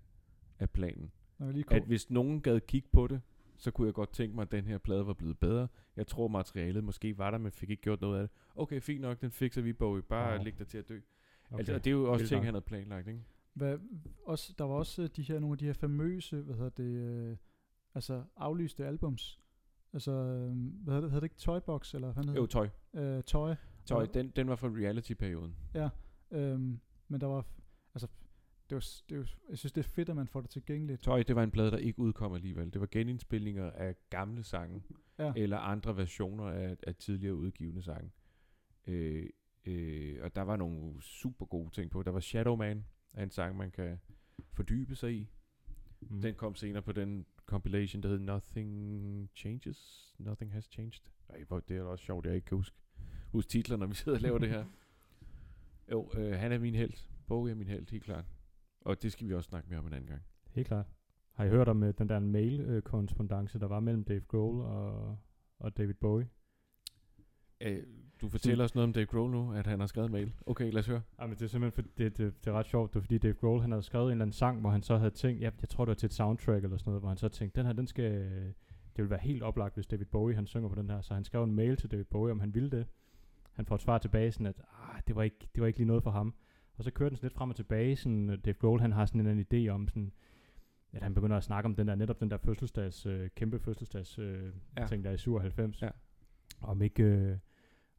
af planen. Lige At hvis nogen gad kigge på det, så kunne jeg godt tænke mig, at den her plade var blevet bedre. Jeg tror, materialet måske var der, men fik ikke gjort noget af det. Okay, fint nok, den fikser vi, Bowie. Bare wow. læg dig til at dø. Okay. Okay. Altså, og det er jo også Vildt ting, nok. han havde planlagt, ikke? hvad, også, der var også øh, de her, nogle af de her famøse, hvad hedder det, øh, altså aflyste albums, altså, øh, hvad hedder det, hedder det ikke Toybox, eller hvad hedder Jo, det? Øh, Toy. Tøj, Og- den, den var fra reality-perioden. Ja, øhm, men der var, altså, det var, det var, jeg synes, det er fedt, at man får det tilgængeligt. Tøj, det var en plade, der ikke udkom alligevel. Det var genindspilninger af gamle sange, Ja, eller andre versioner af, af tidligere udgivende sange. Øh, øh, og der var nogle super gode ting på. Der var Shadow Man, er en sang, man kan fordybe sig i. Mm. Den kom senere på den compilation, der hed Nothing Changes. Nothing Has Changed. Ej, hvor, det er da også sjovt, jeg ikke kan huske, huske titler, når vi sidder og laver det her. Jo, øh, han er min held. Bowie er min held, helt klart. Og det skal vi også snakke mere om en anden gang. Helt klart. Har I hørt om uh, den der mail-korrespondence, der var mellem Dave Grohl og, og David Bowie? Øh, du fortæller os noget om Dave Grohl nu, at han har skrevet en mail. Okay, lad os høre. Ja, men det er simpelthen, for, det, det, det er ret sjovt, det er fordi Dave Grohl, han havde skrevet en eller anden sang, hvor han så havde tænkt, jeg, jeg tror det var til et soundtrack eller sådan noget, hvor han så tænkte, den her, den skal, det vil være helt oplagt, hvis David Bowie, han synger på den her, så han skrev en mail til David Bowie, om han ville det. Han får et svar tilbage, sådan at, ah, det var ikke, det var ikke lige noget for ham. Og så kører den sådan lidt frem og tilbage, sådan, øh, Dave Grohl, han har sådan en eller anden idé om, sådan, at han begynder at snakke om den der, netop den der fødselsdags, øh, kæmpe fødselsdags øh, Ja. ja. ting, der er i 97. Ja. Om ikke, øh,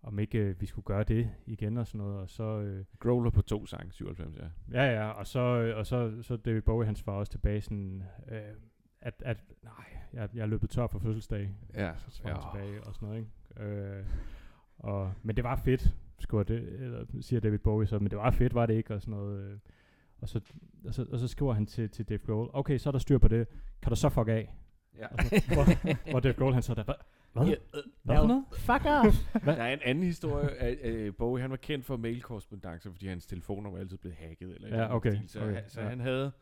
om ikke øh, vi skulle gøre det igen og sådan noget, og så... Øh, Grohl er på to sange, 97, ja. Ja, ja, og så, øh, og så, så David Bowie, han svarer også tilbage sådan, øh, at, at nej, jeg, jeg er løbet tør for fødselsdag, Ja, så svarer han tilbage og sådan noget, ikke? Øh, og, men det var fedt, skriver det, eller siger David Bowie så, men det var fedt, var det ikke, og sådan noget. Øh, og, så, og, så, og så skriver han til, til Dave Grohl, okay, så er der styr på det, kan du så fuck af? Ja. Og så, hvor, hvor Dave Grohl han så der, hvad? Hvad? Ja, Hvad for noget? Fuck off! Der er en anden historie af øh, Bowie. Han var kendt for mailkorrespondancer, fordi hans telefoner var altid blevet hacket. Eller Ja, okay, stil. Så, okay, han, så ja. han havde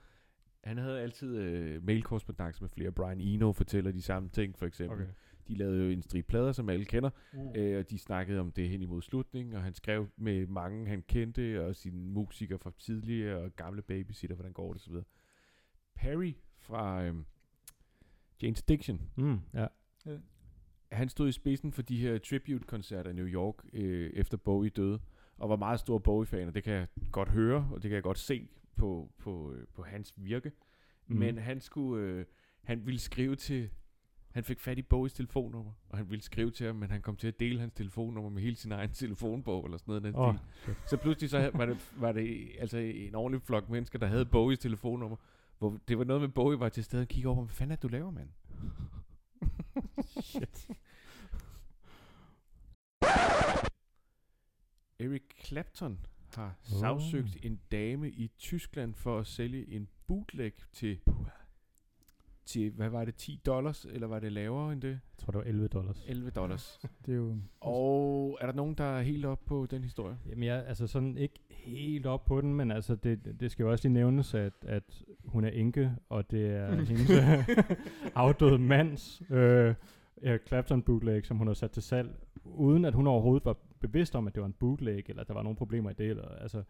han havde altid øh, mailkorrespondance med flere. Brian Eno fortæller de samme ting, for eksempel. Okay. De lavede jo en stribe plader, som alle kender, Mm. øh, og de snakkede om det hen imod slutningen, og han skrev med mange, han kendte, og sine musikere fra tidligere, og gamle babysitter, hvordan går det, osv. Perry fra øh, Jane's Addiction, Mm, ja. Han stod i spidsen for de her tribute-koncerter i New York, øh, efter Bowie døde, og var meget stor Bowie-fan, og det kan jeg godt høre, og det kan jeg godt se på, på, øh, på hans virke. Mm. Men han skulle, øh, han ville skrive til, han fik fat i Bowies telefonnummer, og han ville skrive til ham, men han kom til at dele hans telefonnummer med hele sin egen telefonbog, eller sådan noget. Den oh. Så pludselig så var det, var det altså en ordentlig flok mennesker, der havde Bowies telefonnummer, hvor det var noget med, Bowie var til stede og kiggede over, hvad fanden er du laver, mand? Shit. Eric Clapton har Oh. sagsøgt en dame i Tyskland for at sælge en bootleg til, til, hvad var det, 10 dollars, eller var det lavere end det? Jeg tror, det var 11 dollars. 11 dollars. Det er jo... Og er der nogen, der er helt op på den historie? Jamen jeg altså sådan ikke helt op på den, men altså det, det skal jo også lige nævnes, at, at hun er enke, og det er hendes øh, afdøde mands øh, Eric Clapton bootleg, som hun har sat til salg, uden at hun overhovedet var bevidst om, at det var en bootleg, eller at der var nogle problemer i det. Eller, altså,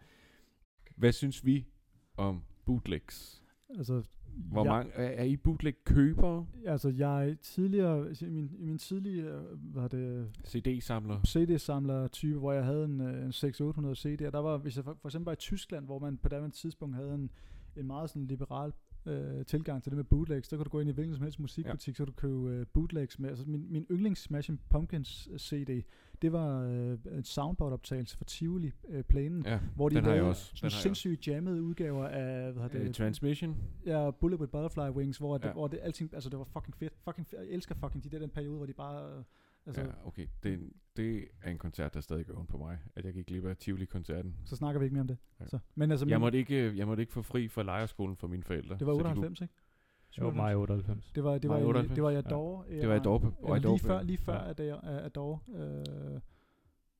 Hvad synes vi om bootlegs? Altså, Hvor jeg, mange, er, er I bootleg-købere? Altså, jeg tidligere, i min, i min tidlige, øh, hvad er det, CD-samler? CD-samler type, hvor jeg havde en, øh, en 600-800 CD'er. Der var, hvis jeg for, for eksempel var i Tyskland, hvor man på daværende tidspunkt havde en, en meget sådan liberal øh, tilgang til det med bootlegs, der kunne du gå ind i hvilken som helst musikbutik, ja. så du købe øh, bootlegs med. Altså min, min yndlings Smashing Pumpkins øh, CD, det var øh, en soundboard-optagelse for Tivoli øh, plænen, Ja, hvor de lavede sådan sindssygt jammede udgaver af, hvad øh, det, Transmission? Ja, Bullet with Butterfly Wings, hvor, det, Ja. hvor det alting, altså det var fucking fedt. Fucking fedt. Jeg elsker fucking de der den periode, hvor de bare, øh, altså, ja, okay. Det, er en- det er en koncert, der stadig gør ondt på mig, at jeg gik glip af Tivoli-koncerten. så snakker vi ikke mere om det. Ja. Så. Men altså, Jeg min, måtte, ikke, jeg måtte ikke få fri fra lejerskolen for mine forældre. det var så de kunne- 98, ikke? jo, mig 98. Det var, det var, Maj i, 98. det var i Ja. Adore. Det var Adore. Ja, Og lige Adore før, lige før Ja. at er Adore. Øh,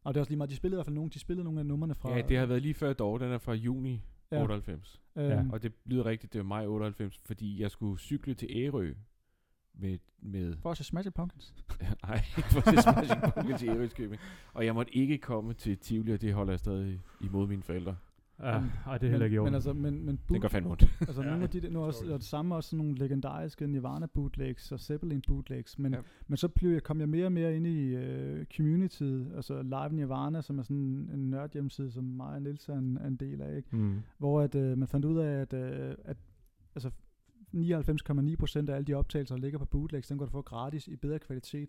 og det er også lige meget, de spillede i hvert fald nogle, de spillede nogle af numrene fra... Ja, det har været lige før dog. Den er fra juni ja, 98. øhm, Ja. Og det lyder rigtigt, det var maj 98, fordi jeg skulle cykle til Ærø med... med For at se Smashing Pumpkins. nej, for at se Smashing Pumpkins i Ærøskøbing. Og jeg måtte ikke komme til Tivoli, og det holder jeg stadig imod mine forældre. Ja, Men- ej, det er heller ikke i men, orden. men altså, men, men Det gør fandme ondt. Altså Ja, nogle af de der, nu er også, og det samme også sådan nogle legendariske Nirvana bootlegs og Zeppelin bootlegs, men, Ja. men så blev jeg, kom jeg mere og mere ind i uh, community, altså Live Nirvana, som er sådan en nørd hjemmeside, som mig og Niels er en, er en del af, ikke? mm. hvor at, uh, man fandt ud af, at, uh, at altså 99,9% af alle de optagelser, der ligger på bootlegs, den kan du få gratis i bedre kvalitet.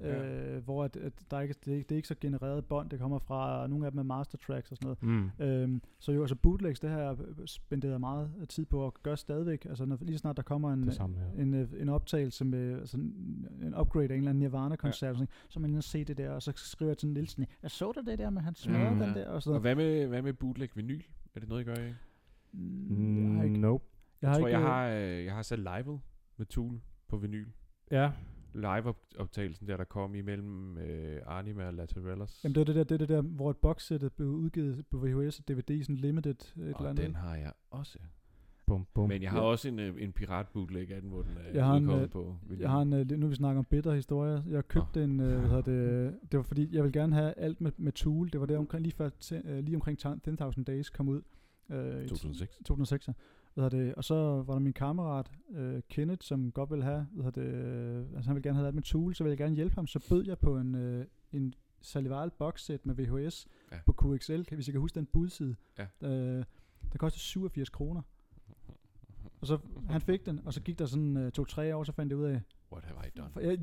Ja. Øh, hvor at, at der ikke, det, er ikke, det er ikke så genereret bånd, det kommer fra nogle af dem er master tracks og sådan noget. Mm. Øhm, så jo, altså bootlegs, det har jeg spenderet meget tid på at gøre stadigvæk. Altså når, lige snart der kommer en, samme her. en, øh, en optagelse med altså en, upgrade af en eller anden Nirvana-koncert, ja. så man lige se det der, og så skriver jeg til Nielsen, jeg så du det der, men han smadrede Mm. den der, og så Og hvad med, hvad med bootleg vinyl? Er det noget, I gør, ikke? Mm, jeg har ikke, Nope. Jeg Jeg, har tror, ikke, jeg øh, har, øh, jeg har sat live med Tool på vinyl. Ja, Live-optagelsen der, der kom imellem øh, Anima og Laterellas. Jamen det er det der, det det der, hvor et boxsæt blev udgivet på VHS og DVD, sådan limited et eller og andet. den har jeg også. bum, bum. Men jeg har Ja. også en, øh, en pirat bootleg af den, hvor den er Jeg har en, øh, på vinyl. Jeg har en, øh, nu vi snakker om bitter historie. Jeg købte en, øh, hvad hedder det, det var fordi, jeg vil gerne have alt med, med Tool. Det var der omkring, lige, før, øh, lige omkring 10.000 Days kom ud. Øh, i 2006. 2006. hedder det, og så var der min kammerat, øh, Kenneth, som godt ville have, hedder det, øh, altså han ville gerne have alt med Tool, så ville jeg gerne hjælpe ham. Så bød jeg på en, øh, en Salival boxset med VHS Ja. på QXL, hvis jeg kan huske den budside. Ja. Øh, der kostede 87 kroner. Og så han fik den, og så gik der sådan øh, to-tre år, så fandt jeg ud af, What have I done? for, ja,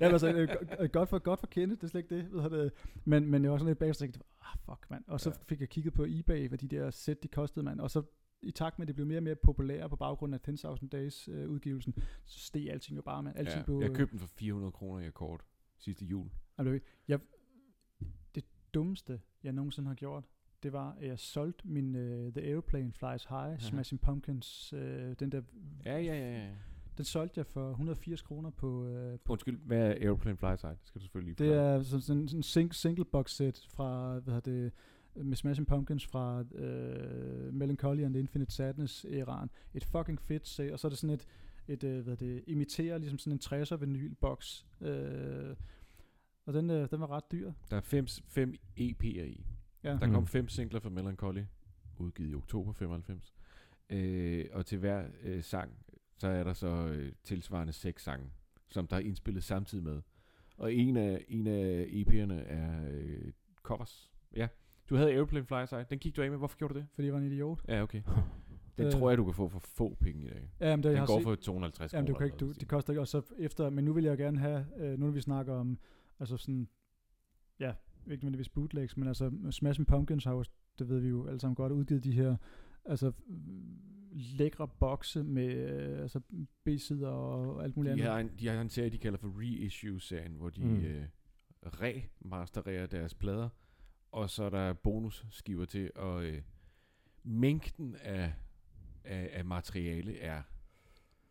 ja, altså, øh, øh, godt for, godt for Kenneth, det er slet ikke det. Ved det men, men jeg var sådan lidt bagefter, ah, fuck, mand. Og så Ja. fik jeg kigget på eBay, hvad de der sæt, de kostede, mand. Og så i takt med, at det blev mere og mere populære på baggrund af 10.000 Days øh, udgivelsen, så steg alting jo bare, mand. Alting Ja, blev, jeg købte den for 400 kroner i akkord sidste jul. øh, jeg, det, dummeste, jeg nogensinde har gjort, det var, at jeg solgte min uh, The Airplane Flies High, ja. Smashing Pumpkins, uh, den der, Ja, ja, ja. ja. den solgte jeg for 180 kroner på, uh, på Undskyld, hvad er Aeroplane Fly Side? Det skal du selvfølgelig lige det er sådan sådan en sing, single box set fra, hvad hedder det, med Smashing Pumpkins fra uh, Melancholy and Infinite Sadness æraen. Et fucking fedt set, og så er det sådan et, et uh, hvad det, imiterer ligesom sådan en 60'er vinyl box. Uh, og den, uh, den var ret dyr. Der er fem, fem EP'er i. Ja. Der Mm. kom fem singler fra Melancholy, udgivet i oktober 95. Øh, og til hver øh, sang, så er der så øh, tilsvarende seks sange, som der er indspillet samtidig med. Og en af, en af EP'erne er øh, covers. Ja, du havde Airplane Fly Side. Den gik du af med. Hvorfor gjorde du det? Fordi jeg var en idiot. Ja, okay. Den Øh. tror jeg, du kan få for få penge i dag. Ja, men det, jeg Den har går set, for 250 Jamen, du kroner kan ikke, du, det koster ikke, og så efter, men nu vil jeg gerne have, øh, nu når vi snakker om, altså sådan, ja, ikke nødvendigvis bootlegs, men altså Smashing Pumpkins har jo, det ved vi jo alle sammen godt, udgivet de her, altså lækre bokse med øh, altså B-sider og alt muligt De andet. har, en, de har en serie, de kalder for Reissue-serien, hvor de mm. øh, remastererer deres plader, og så er der bonusskiver til, og øh, mængden af, af, af materiale er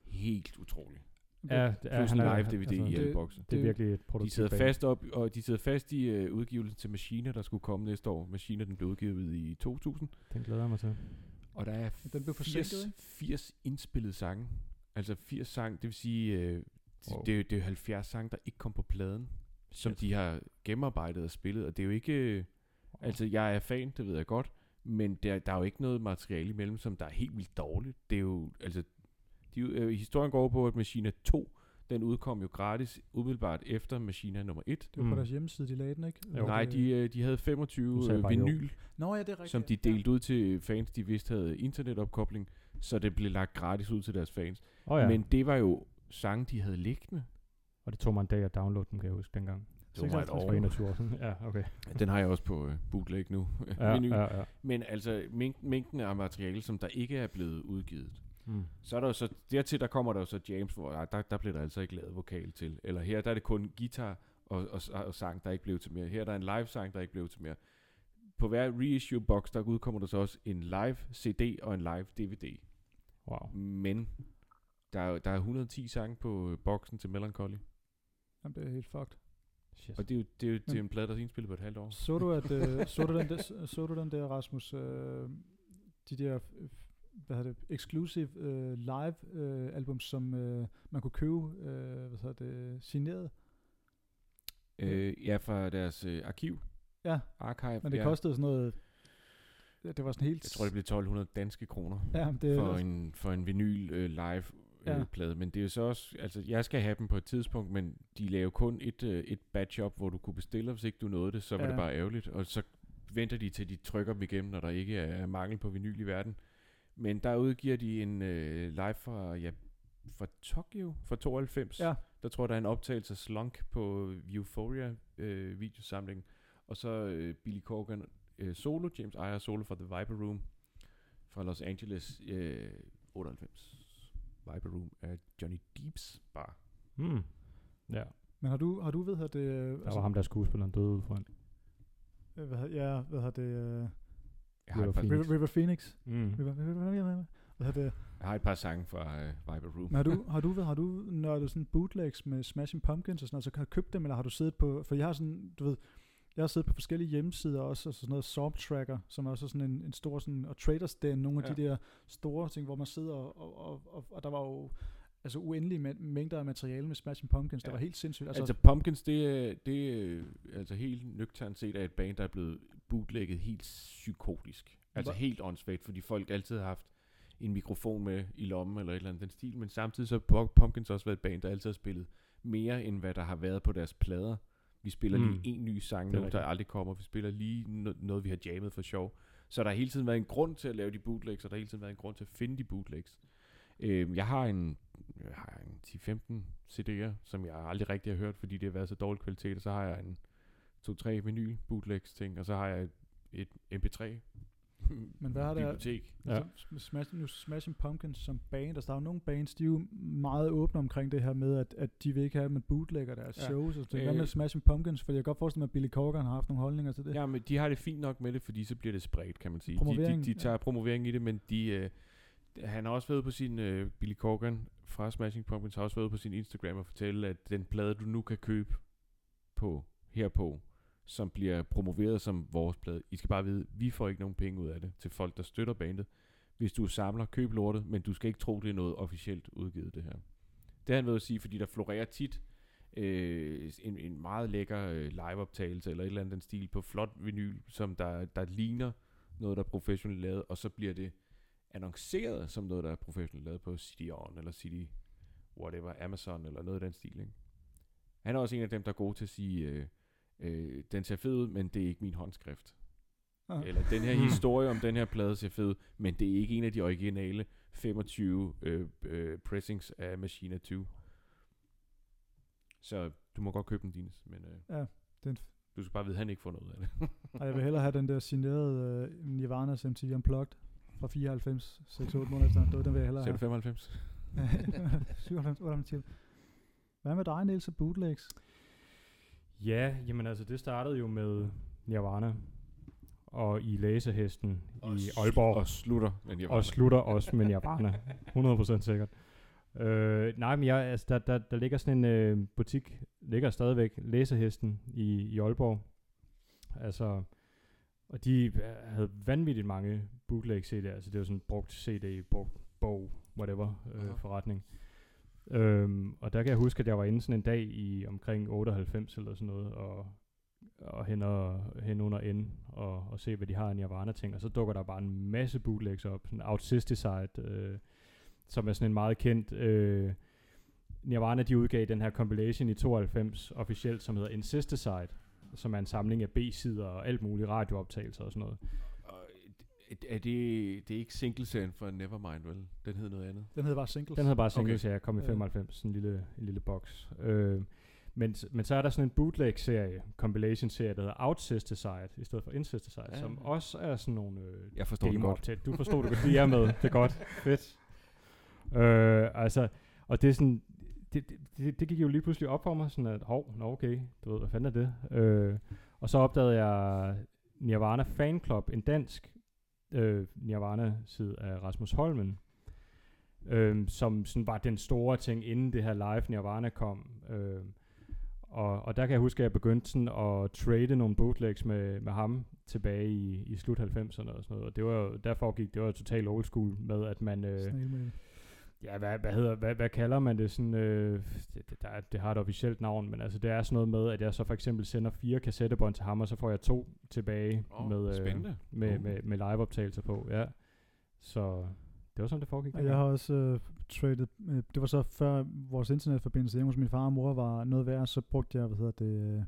helt utrolig. Ja, det Plus en live DVD i det- alle bokse. Det er Det- virkelig et De produktivt sidder band. fast op, og de sidder fast i øh, udgivelsen til Machina, der skulle komme næste år. Machina, den blev udgivet i 2000. Den glæder jeg mig til. Og der er Den blev forsinket, 80, ikke? 80 indspillede sange. Altså 80 sange, det vil sige, øh, Wow. det, er jo- det er jo 70 sange, der ikke kom på pladen, som Shit. de har gennemarbejdet og spillet. Og det er jo ikke... Altså, jeg er fan, det ved jeg godt, men der, der er jo ikke noget materiale imellem, som der er helt vildt dårligt. Det er jo, altså, de, øh, historien går over på, at Machina 2, den udkom jo gratis umiddelbart efter Machina nummer 1. Det var på Mm. deres hjemmeside, de lagde den, ikke? Jo. Nej, de, øh, de havde Du 25 sagde øh, jo. vinyl, Nå ja, det er rigtigt. som de delte ud til fans, de vidste havde internetopkobling, så det blev lagt gratis ud til deres fans. Oh, ja, Men det var jo sange, de havde liggende. og det tog mig en dag at downloade dem, kan jeg huske dengang. Det var mig et 56 For år. 21 år siden. Ja, okay. Den har jeg også på øh, bootleg nu. Ja, ja, ja. Men altså, mængden, mængden af materiale, som der ikke er blevet udgivet. Mm. Så er der jo så, dertil der kommer der jo så James, hvor ah, der, der bliver der altså ikke lavet vokal til. Eller her, der er det kun guitar og, og, og sang, der ikke blev til mere. Her er der en live sang, der ikke blev til mere. På hver reissue box, der udkommer der så også en live CD og en live DVD. Wow. Men der er, der er 110 sange på øh, boksen til Melancholy. Jamen, det er helt fucked. Shit. Og det er jo, det er jo det er en plade, der er indspillet på et halvt år. Så du, at, øh, så, du den der, så du den der, Rasmus, øh, de der, hvad hedder det, exclusive øh, live øh, album, som øh, man kunne købe, øh, hvad hedder det, signeret? Øh, ja, fra deres øh, arkiv. Ja, Archive. men det ja. kostede sådan noget, det var sådan helt... Jeg tror, det blev 1200 danske kroner. ja, det, for en, for en vinyl øh, live øh, Ja. plade. Men det er jo så også, altså jeg skal have dem på et tidspunkt, men de laver kun et, øh, et batch op, hvor du kunne bestille, hvis ikke du nåede det, så var Ja. det bare ærgerligt. Og så venter de til, de trykker dem igennem, når der ikke er mangel på vinyl i verden. Men der udgiver de en øh, live fra, ja, fra Tokyo fra 92. ja, Der tror jeg, der er en optagelse af Slunk på Euphoria øh, videosamling. Og så øh, Billy Corgan øh, solo, James Iyer solo fra The Viper Room fra Los Angeles øh, 98. Viper Room er Johnny Deeps bar. Mm. Ja, men har du, har du ved, at det... Øh, der var ham, der skuespilleren døde ud foran. øh, hvad, ja, hvad hedder det, øh, Jeg har, River Phoenix. River, River Phoenix? Mm. River, River, River, hvad det? jeg har et par sange fra øh, Viper Room. Men har du, har du, ved, har du nørdet sådan bootlegs med Smashing Pumpkins og sådan noget, så har du købt dem, eller har du siddet på, for jeg har sådan, du ved, jeg har siddet på forskellige hjemmesider også, altså sådan noget Swamp Tracker, som er også sådan en, en stor sådan, og Traders Den, nogle af Ja. de der store ting, hvor man sidder, og, og, og, og, der var jo altså uendelige mæ- mængder af materiale med Smashing Pumpkins, ja. Det var helt sindssygt. Altså, Altså, Pumpkins, det er, det er altså helt nøgternt set af et band, der er blevet bootlegget helt psykotisk. Altså Hva- helt åndssvagt, fordi folk altid har haft en mikrofon med i lommen eller et eller andet den stil, men samtidig så har Pu- Pumpkins også været et band, der altid har spillet mere end hvad der har været på deres plader. Vi spiller Mm. mm. lige en ny sang nu, der aldrig kommer. Vi spiller lige no- noget, vi har jammet for sjov. Så der har hele tiden været en grund til at lave de bootlegs, og der har hele tiden været en grund til at finde de bootlegs. Øh, jeg har en, jeg har en 10-15 CD'er, som jeg aldrig rigtig har hørt, fordi det har været så dårlig kvalitet, og så har jeg en 2-3 vinyl bootlegs ting, og så har jeg et, et MP3 Men hvad har det- bibliotek. Ja. Altså, Smash, nu Smashing Pumpkins som band, altså der er jo nogle bands, de er jo meget åbne omkring det her med, at, at de vil ikke have, at man bootlægger deres Ja. shows. Og så. Øh. Hvad med Smashing Pumpkins? For jeg kan godt forestille mig, at Billy Corgan har haft nogle holdninger til det. Ja, men de har det fint nok med det, fordi så bliver det spredt, kan man sige. De, de, de tager ja. promovering i det, men de, øh, han har også været på sin, øh, Billy Corgan fra Smashing Pumpkins, har også været på sin Instagram og fortælle, at den plade, du nu kan købe på, herpå, som bliver promoveret som vores plade, I skal bare vide, vi får ikke nogen penge ud af det til folk, der støtter bandet. Hvis du samler, køb lortet, men du skal ikke tro, det er noget officielt udgivet, det her. Det har han ved at sige, fordi der florerer tit øh, en, en meget lækker øh, liveoptagelse eller et eller andet den stil på flot vinyl, som der, der ligner noget, der er professionelt lavet, og så bliver det annonceret som noget, der er professionelt lavet på CD-ON eller CD whatever, Amazon eller noget af den stil. Ikke? Han er også en af dem, der er gode til at sige, øh, øh, den ser fed ud, men det er ikke min håndskrift. Ah. Eller den her Hmm. historie om den her plade ser fed men det er ikke en af de originale 25 øh, øh, pressings af Machina 2. Så du må godt købe den, Dines, men øh, Ja, det er en du skal bare vide, at han ikke får noget af det. Og jeg vil hellere have den der signerede uh, Nirvana's MTV Unplugged fra 94, 6-8 måneder efter. Den vil jeg hellere have. 95? 97, 98 til. Hvad med dig, Niels, og bootlegs? Ja, jamen altså, det startede jo med Nirvana og i Læsehesten i Aalborg. Og slutter, men jeg og slutter også med Nirvana. 100% sikkert. Øh, nej, men jeg, altså, der, der, der ligger sådan en øh, butik, ligger stadigvæk, Læsehesten i, i Aalborg. Altså, og de øh, havde vanvittigt mange bootleg CD'er, altså det var sådan brugt CD, brugt bog, whatever, øh, forretning. Øhm, og der kan jeg huske, at jeg var inde sådan en dag i omkring 98 eller sådan noget, og, og hen, og, hen under N, og, og se, hvad de har af Nirvana-ting, og så dukker der bare en masse bootlegs op, sådan Outsisticide, øh, som er sådan en meget kendt, øh, Nirvana, de udgav den her compilation i 92 officielt, som hedder Incesticide, som er en samling af B-sider og alt muligt radiooptagelser og sådan noget. Er det, det er ikke single for Nevermind, vel? Den hed noget andet. Den hedder bare Singles. Den hedder bare singles, Okay. ja, kom i Ja. 95, sådan en lille, en lille boks. Øh, men, men så er der sådan en bootleg-serie, compilation-serie, der hedder Outsisticide, i stedet for Incesticide, Ja. som også er sådan nogle øh, Jeg forstår det godt. gameoptag. Du forstod det godt, de er med, det er godt, fedt. Øh, altså, og det er sådan, det, det, det, det gik jo lige pludselig op for mig, sådan at, hov, nå okay, du ved, hvad fanden er det? Øh, og så opdagede jeg Nirvana Fan Club, en dansk øh, Nirvana-side af Rasmus Holmen, øh, som sådan var den store ting, inden det her live Nirvana kom. Øh, og, og der kan jeg huske, at jeg begyndte sådan at trade nogle bootlegs med, med ham tilbage i, i slut 90'erne og sådan noget. Og det var jo, derfor gik det var totalt old school med, at man... Øh, Ja, hvad, hvad, hedder, hvad, hvad kalder man det? Sådan, øh, det, der, er- det har et officielt navn, men altså det er sådan noget med, at jeg så for eksempel sender fire kassettebånd til ham, og så får jeg to tilbage Åh, med, øh, spændende. med, Uh. med, med liveoptagelser på. Ja. Så det var sådan, det foregik. Jeg har også øh, traded, øh, det var så før vores internetforbindelse hjemme hos min far og mor var noget værd, så brugte jeg, hvad hedder det, øh,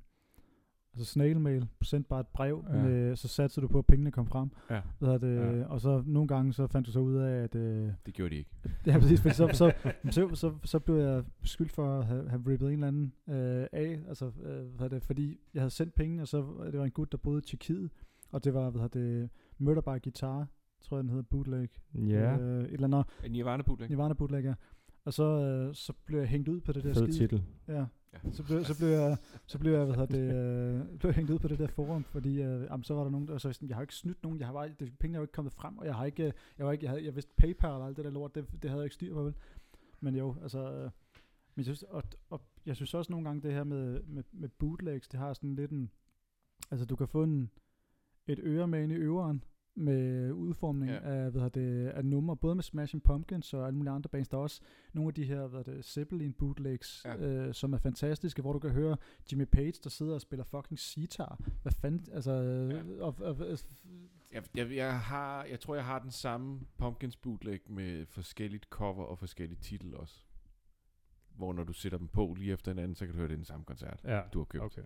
altså snail mail, sendte bare et brev, Ja. med, så satte du på, at pengene kom frem, Ja, hvad det, Ja. og så nogle gange, så fandt du så ud af, at, øh, det gjorde de ikke. ja præcis, fordi så, så, så, så, så blev jeg skyldt for at have, have rippet en eller anden øh, af, altså, øh, hvad det, fordi jeg havde sendt penge, og så det var en gut, der boede i Tjekkiet, og det var, hvad hedder det, Murder by Guitar, tror jeg, den hedder bootleg, Ja, øh, et eller andet, En Nirvana bootleg? Nirvana bootleg, ja. Og så, øh, så blev jeg hængt ud på det der fed skide. titel. Ja. Ja. Så blev, så blev jeg, så blev jeg, hvad hedder det, øh, blev hængt ud på det der forum, fordi øh, jamen, så var der nogen, der så sådan, jeg har ikke snydt nogen, jeg har bare, det, pengene er jo ikke kommet frem, og jeg har ikke, jeg var ikke, jeg, havde, jeg vidste PayPal og alt det der lort, det, det havde jeg ikke styr på, vel? Men jo, altså, øh, men jeg synes, og, og jeg synes også nogle gange det her med, med, med bootlegs, det har sådan lidt en, altså du kan få en, et øre med ind i øveren, med udformning Ja. af, hvad det, af numre, både med Smashing Pumpkins og alle mulige andre bands. Der er også nogle af de her, hvad det, Zeppelin bootlegs, Ja. øh, som er fantastiske, hvor du kan høre Jimmy Page, der sidder og spiller fucking sitar. Hvad fanden, altså, Ja. og, og, og, Jeg, jeg, jeg, har, jeg tror, jeg har den samme Pumpkins bootleg med forskelligt cover og forskelligt titel også. Hvor når du sætter dem på lige efter hinanden, så kan du høre, det den samme koncert, Ja, du har købt. okay.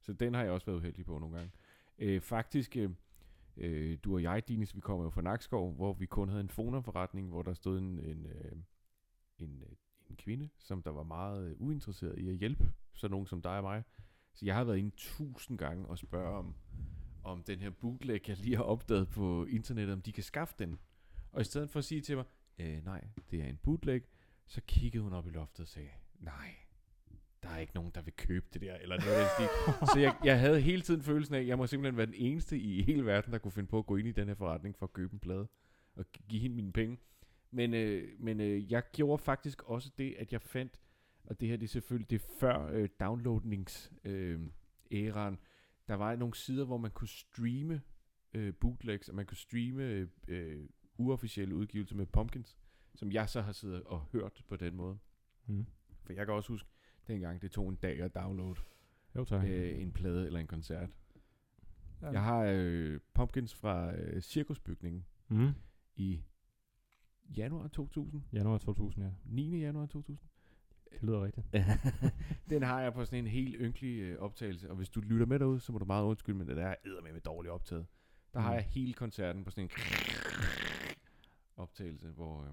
Så den har jeg også været uheldig på nogle gange. Øh, faktisk, øh, øh, du og jeg, Dines, vi kommer jo fra Nakskov, hvor vi kun havde en fonerforretning, hvor der stod en, en, øh, en, øh, en kvinde, som der var meget øh, uinteresseret i at hjælpe sådan nogen som dig og mig. Så jeg har været inde tusind gange og spørge om, om den her bootleg, jeg lige har opdaget på internettet, om de kan skaffe den. Og i stedet for at sige til mig, øh, nej, det er en bootleg, så kiggede hun op i loftet og sagde, nej, der er ikke nogen, der vil købe det der, eller noget af stil. Så jeg, jeg havde hele tiden følelsen af, at jeg må simpelthen være den eneste i hele verden, der kunne finde på at gå ind i den her forretning for at købe en plade og gi- give hende mine penge. Men, øh, men øh, jeg gjorde faktisk også det, at jeg fandt, og det her det er selvfølgelig det før øh, downloadnings øh, æraen, der var nogle sider, hvor man kunne streame øh, bootlegs, og man kunne streame øh, uofficielle udgivelser med Pumpkins, som jeg så har siddet og hørt på den måde. Mm. For jeg kan også huske, dengang det tog en dag at downloade Jo, tak. øh, en plade eller en koncert. Ja. Jeg har øh, Pumpkins fra øh, Cirkusbygningen Mm. i januar 2000. Januar 2000, ja. 9. januar 2000. Det lyder rigtigt. den har jeg på sådan en helt ynkelig øh, optagelse, og hvis du lytter med derude, så må du meget undskylde, men det der er med med dårligt optaget. Der har Mm. jeg hele koncerten på sådan en optagelse, hvor øh,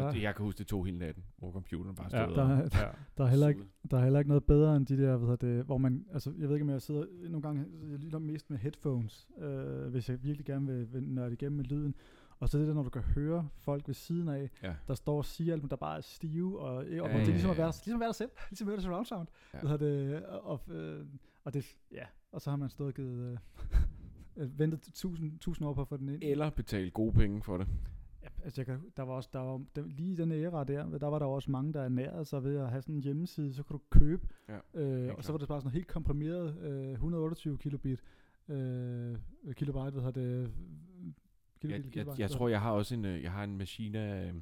der, det, jeg kan huske, det tog hele natten, hvor computeren bare Ja, stod der, og er- Ja. der, er heller ikke, der er heller ikke noget bedre end de der, hvad det, hvor man, altså jeg ved ikke om jeg sidder, nogle gange, jeg lytter mest med headphones, øh, hvis jeg virkelig gerne vil, vil nørde igennem med lyden. Og så det der, når du kan høre folk ved siden af, Ja. der står og siger alt, men der bare er stive, og, og Ja, ja, det er ligesom at ja, være, ja. ligesom at være der selv, ligesom at det surround sound. Ja. Ja. Det, og, og, øh, og det, ja, og så har man stået og givet, øh, øh, ventet tusind, tusind år på at få den ind. Eller betale gode penge for det. Ja, altså jeg kan, der var også, der var, der, lige i den æra der, der var der også mange, der ernærede sig ved at have sådan en hjemmeside, så kunne du købe, Ja, øh, og så var det bare sådan helt komprimeret, øh, 128 kilobit, øh, kilobyte, hvad hedder det, kilobit, Jeg, jeg, kilobyte, jeg hvad- tror, jeg har også en, øh, jeg har en Machina, øh,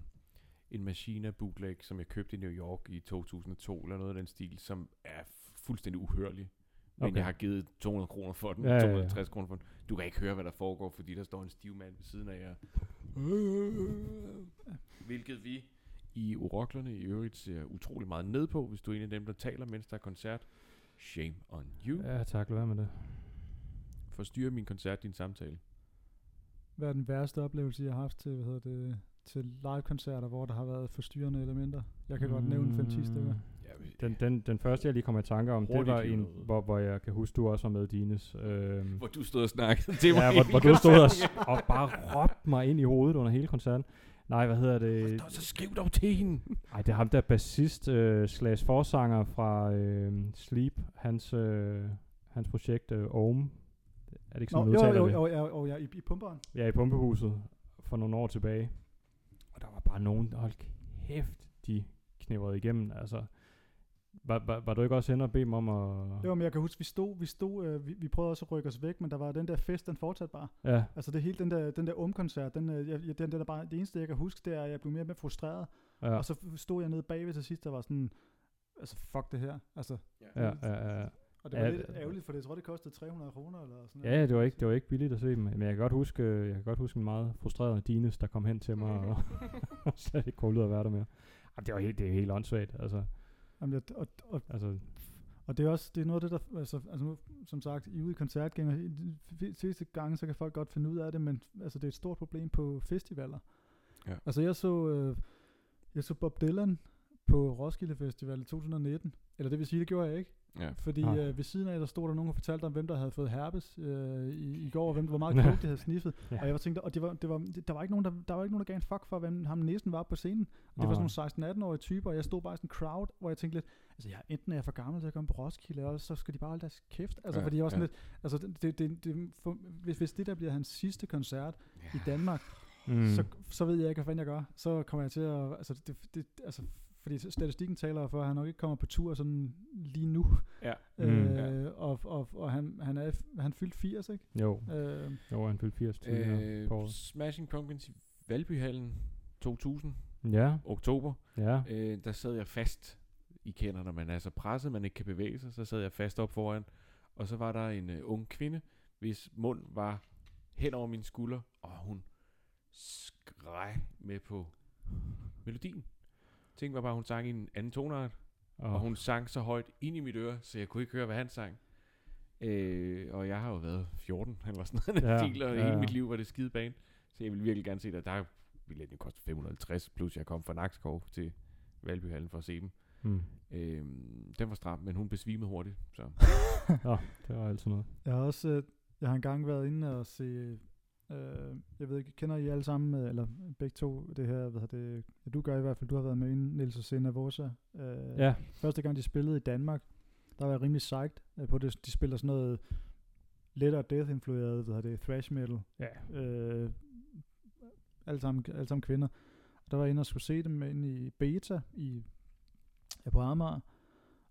en Machina bootleg, som jeg købte i New York i 2002, eller noget af den stil, som er fuldstændig uhørlig. Men Okay. jeg har givet 200 kroner for den, Ja, ja, ja. 250 kroner for den. Du kan ikke høre, hvad der foregår, fordi der står en stiv mand ved siden af jer. Hvilket vi i oroklerne i øvrigt ser utrolig meget ned på, hvis du er en af dem, der taler, mens der er koncert. Shame on you. Ja. Tak. Lad være med det. Forstyrrer min koncert din samtale. Hvad er den værste oplevelse, jeg har haft til, hvad hedder det, til live-koncerter, hvor der har været forstyrrende elementer? Jeg kan godt nævne 5-10 stykker. Den, den, den første, jeg lige kommer i tanke om, det var en, hvor, hvor jeg kan huske, du også var med, Dines. Øhm, Hvor du stod og snakkede til mig. ja, hvor, hvor du stod og, og bare råbte mig ind i hovedet under hele koncerten. Nej, hvad hedder det? Så skriv dog til hende. Ej, det er ham der bassist øh, slash forsanger fra øh, Sleep, hans, øh, hans projekt øh, Ohm. Er det ikke Nå, sådan, man jo, jo, det? jo, jo, jo, ja, i, i pumperen. Ja, i pumpehuset for nogle år tilbage. Og der var bare nogen, hold kæft, de knævrede igennem. Altså, var, var, var du ikke også henne og bede dem om at... Det var, men jeg kan huske, vi stod, vi stod, øh, vi, vi prøvede også at rykke os væk, men der var den der fest, den fortsatte bare. Ja, Altså det hele, den der, den der omkoncert, den, øh, den, den der bare, det eneste jeg kan huske, det er, at jeg blev mere og mere frustreret. ja, Ja. Og så stod jeg nede bagved til sidst, der var sådan, altså fuck det her. Altså, ja, ja, ja. og det var Ja, lidt ærgerligt, for det, jeg tror, det kostede 300 kroner eller sådan Ja, det var ikke, det var ikke billigt at se dem, men jeg kan godt huske, øh, jeg kan godt huske en meget frustreret Dines, der kom hen til mig og, og slet ikke kunne ud at være der mere. Jamen, det var helt, det er helt åndssvagt, altså, Jamen, jeg, og, og, altså, og det er også det er noget af det, der, altså, altså nu, som sagt, I ude i koncertgænger, de sidste gange, så kan folk godt finde ud af det, men altså, det er et stort problem på festivaler. Ja. Altså jeg så, øh, jeg så Bob Dylan på Roskilde Festival i 2019, eller det vil sige, det gjorde jeg ikke. Ja. Fordi Ah. øh, ved siden af, der stod der nogen og fortalte om, hvem der havde fået herpes øh, i, i går, og hvem, hvor meget coke de havde sniffet. Ja. ja. Og jeg var tænkt, og det var, det var, det, der var ikke nogen, der, der var ikke nogen, der gav en fuck for, hvem ham næsten var på scenen. Og det var Nej. sådan nogle 16-18-årige typer, og jeg stod bare i sådan en crowd, hvor jeg tænkte lidt, altså jeg, enten er jeg for gammel til at komme på Roskilde, eller også så skal de bare holde deres kæft. Altså Ja, fordi jeg var sådan ja. lidt, altså det, det, det, det for, hvis, hvis det der bliver hans sidste koncert i Danmark, mm. så, så ved jeg ikke, hvad fanden jeg gør. Så kommer jeg til at, altså det, det altså fordi statistikken taler for, at han nok ikke kommer på tur sådan lige nu. Ja. Mm. Øh, Ja. Og, og, og han, han er han er fyldt 80, ikke? jo, Øh, jo, han fyldte 80 til øh, på Øh. Smashing Pumpkins i Valbyhallen 2000, Ja, oktober. ja, Øh, der sad jeg fast. I kender, når man er så presset, man ikke kan bevæge sig, så sad jeg fast op foran. Og så var der en øh, ung kvinde, hvis mund var hen over min skulder, og hun skreg med på melodien. Tænk var bare, hun sang i en anden tonart, og, og hun sang så højt ind i mit øre, så jeg kunne ikke høre, hvad han sang. Øh, og jeg har jo været 14, han var sådan noget Ja, ja, og ja, hele ja. mit liv var det skide bane. Så jeg ville virkelig gerne se det. Der ville det koste 550, plus jeg kom fra Nakskov til Valbyhallen for at se dem. mm. Øh, den var stram, men hun besvimede hurtigt. Så. Nå, det var altid noget. jeg har også, øh, jeg har engang været inde og se, øh, jeg ved ikke, kender I alle sammen, øh, eller begge to, det her, hvad det, ja, du gør i hvert fald, du har været med inde, Niels og Senna Vosa. Øh, Ja, Første gang de spillede i Danmark, der var jeg rimelig psyched øh, på det. De spiller sådan noget lettere death-influeret, hvad det, thrash metal. ja. Øh, alle, sammen, alle sammen kvinder. Og der var jeg inde og skulle se dem inde i Beta i, ja, på Amager.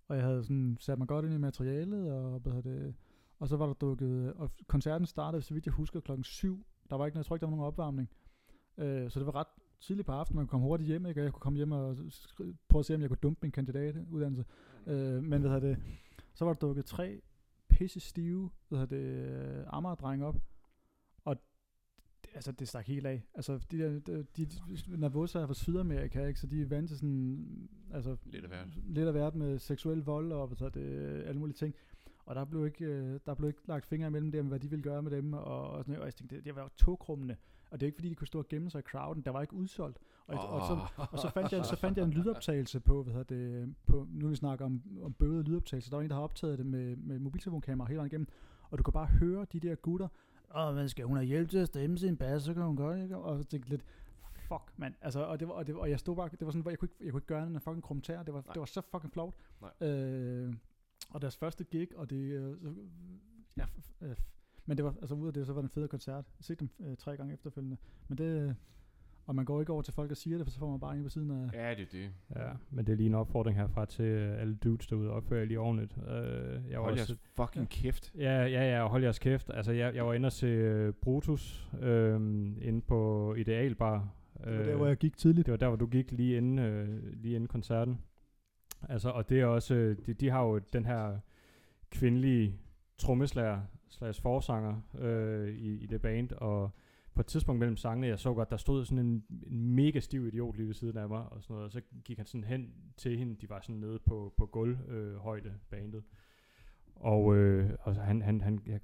Og jeg havde sådan sat mig godt ind i materialet, og, hvad det, og så var der dukket, og koncerten startede, så vidt jeg husker, klokken 7. Der var ikke noget, jeg tror ikke, der var nogen opvarmning. Øh, så det var ret tidligt på aftenen, man kunne komme hurtigt hjem, ikke? og jeg kunne komme hjem og prøve at se, om jeg kunne dumpe min kandidatuddannelse. Øh, men hvad hedder det, så var der dukket tre pisse stive, hvad hedder det, øh, Amager-drenge op, og altså, det stak helt af. Altså, de der, de, de, de Nervosa er fra Sydamerika, ikke? så de er vant til sådan, altså, Lidt af hvert. lidt af hvert med seksuel vold og hvad det, alle mulige ting. Og der blev ikke, øh, der blev ikke lagt fingre imellem dem, hvad de ville gøre med dem, og, og, sådan, og jeg tænkte, det, det var jo togkrummende. Og det er ikke fordi, de kunne stå og gemme sig i crowden, der var ikke udsolgt. Og, og, så, og så fandt jeg, så fandt jeg en lydoptagelse på, hvad hedder det, på, nu vi snakker om, om bøde lydoptagelse, der var en, der har optaget det med, med mobiltelefonkamera hele vejen igennem, og du kan bare høre de der gutter, åh, men skal hun have hjælp til at stemme sin bas, så kan hun godt, ikke? Og så tænkte lidt, fuck, mand. Altså, og, det var, og, det, og jeg stod bare, det var sådan, hvor jeg kunne ikke, jeg kunne ikke gøre en fucking kommentar. Det var, Nej. det var så fucking flovt. Nej. Øh, og deres første gig, og det, øh, så, ja, f- øh, men det var, altså ud af det, så var det en fed koncert. Jeg har set dem øh, tre gange efterfølgende. Men det, øh, og man går ikke over til folk og siger det, for så får man bare en på siden af, Ja, det er det. Ja, men det er lige en opfordring herfra til øh, alle dudes derude. Opfør jer lige ordentligt. Øh, jeg var Hold også, jeres fucking kæft. Ja, ja, ja, og hold jeres kæft. Altså, jeg, jeg var inde og se uh, Brutus øh, inde på Idealbar. det var der, hvor jeg gik tidligt. det var der, hvor du gik lige inden, øh, lige inden koncerten. Altså, og det er også, øh, de, de har jo den her kvindelige trommeslager slags forsanger øh, i, i det band, og på et tidspunkt mellem sangene, jeg så godt, der stod sådan en, en mega stiv idiot lige ved siden af mig, og sådan noget, og så gik han sådan hen til hende, de var sådan nede på, på gulvhøjde, øh, højde, bandet, og, øh, og så han, han, han jeg,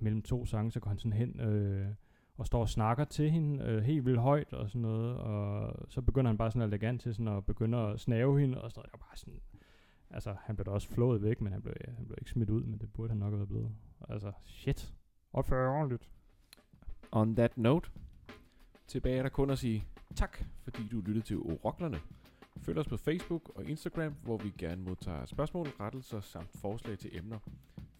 mellem to sange, så går han sådan hen øh, og står og snakker til hende øh, helt vildt højt og sådan noget, og så begynder han bare sådan elegant til sådan at begynde at snave hende, og så er det bare sådan, altså han blev da også flået væk, men han blev, han blev ikke smidt ud, men det burde han nok have været blevet. Altså, shit. Opfør jer ordentligt. On that note, tilbage er der kun at sige tak, fordi du lyttede til Oroklerne. Følg os på Facebook og Instagram, hvor vi gerne modtager spørgsmål, rettelser samt forslag til emner.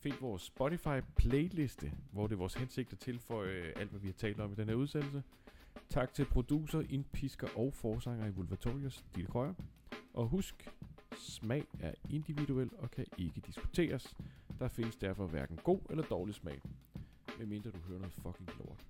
Find vores Spotify playliste, hvor det er vores hensigt at tilføje øh, alt, hvad vi har talt om i den her udsendelse. Tak til producer, indpisker og forsanger i Vulvatorius, Dille Krøyer. Og husk, smag er individuel og kan ikke diskuteres. Der findes derfor hverken god eller dårlig smag, medmindre du hører noget fucking lort.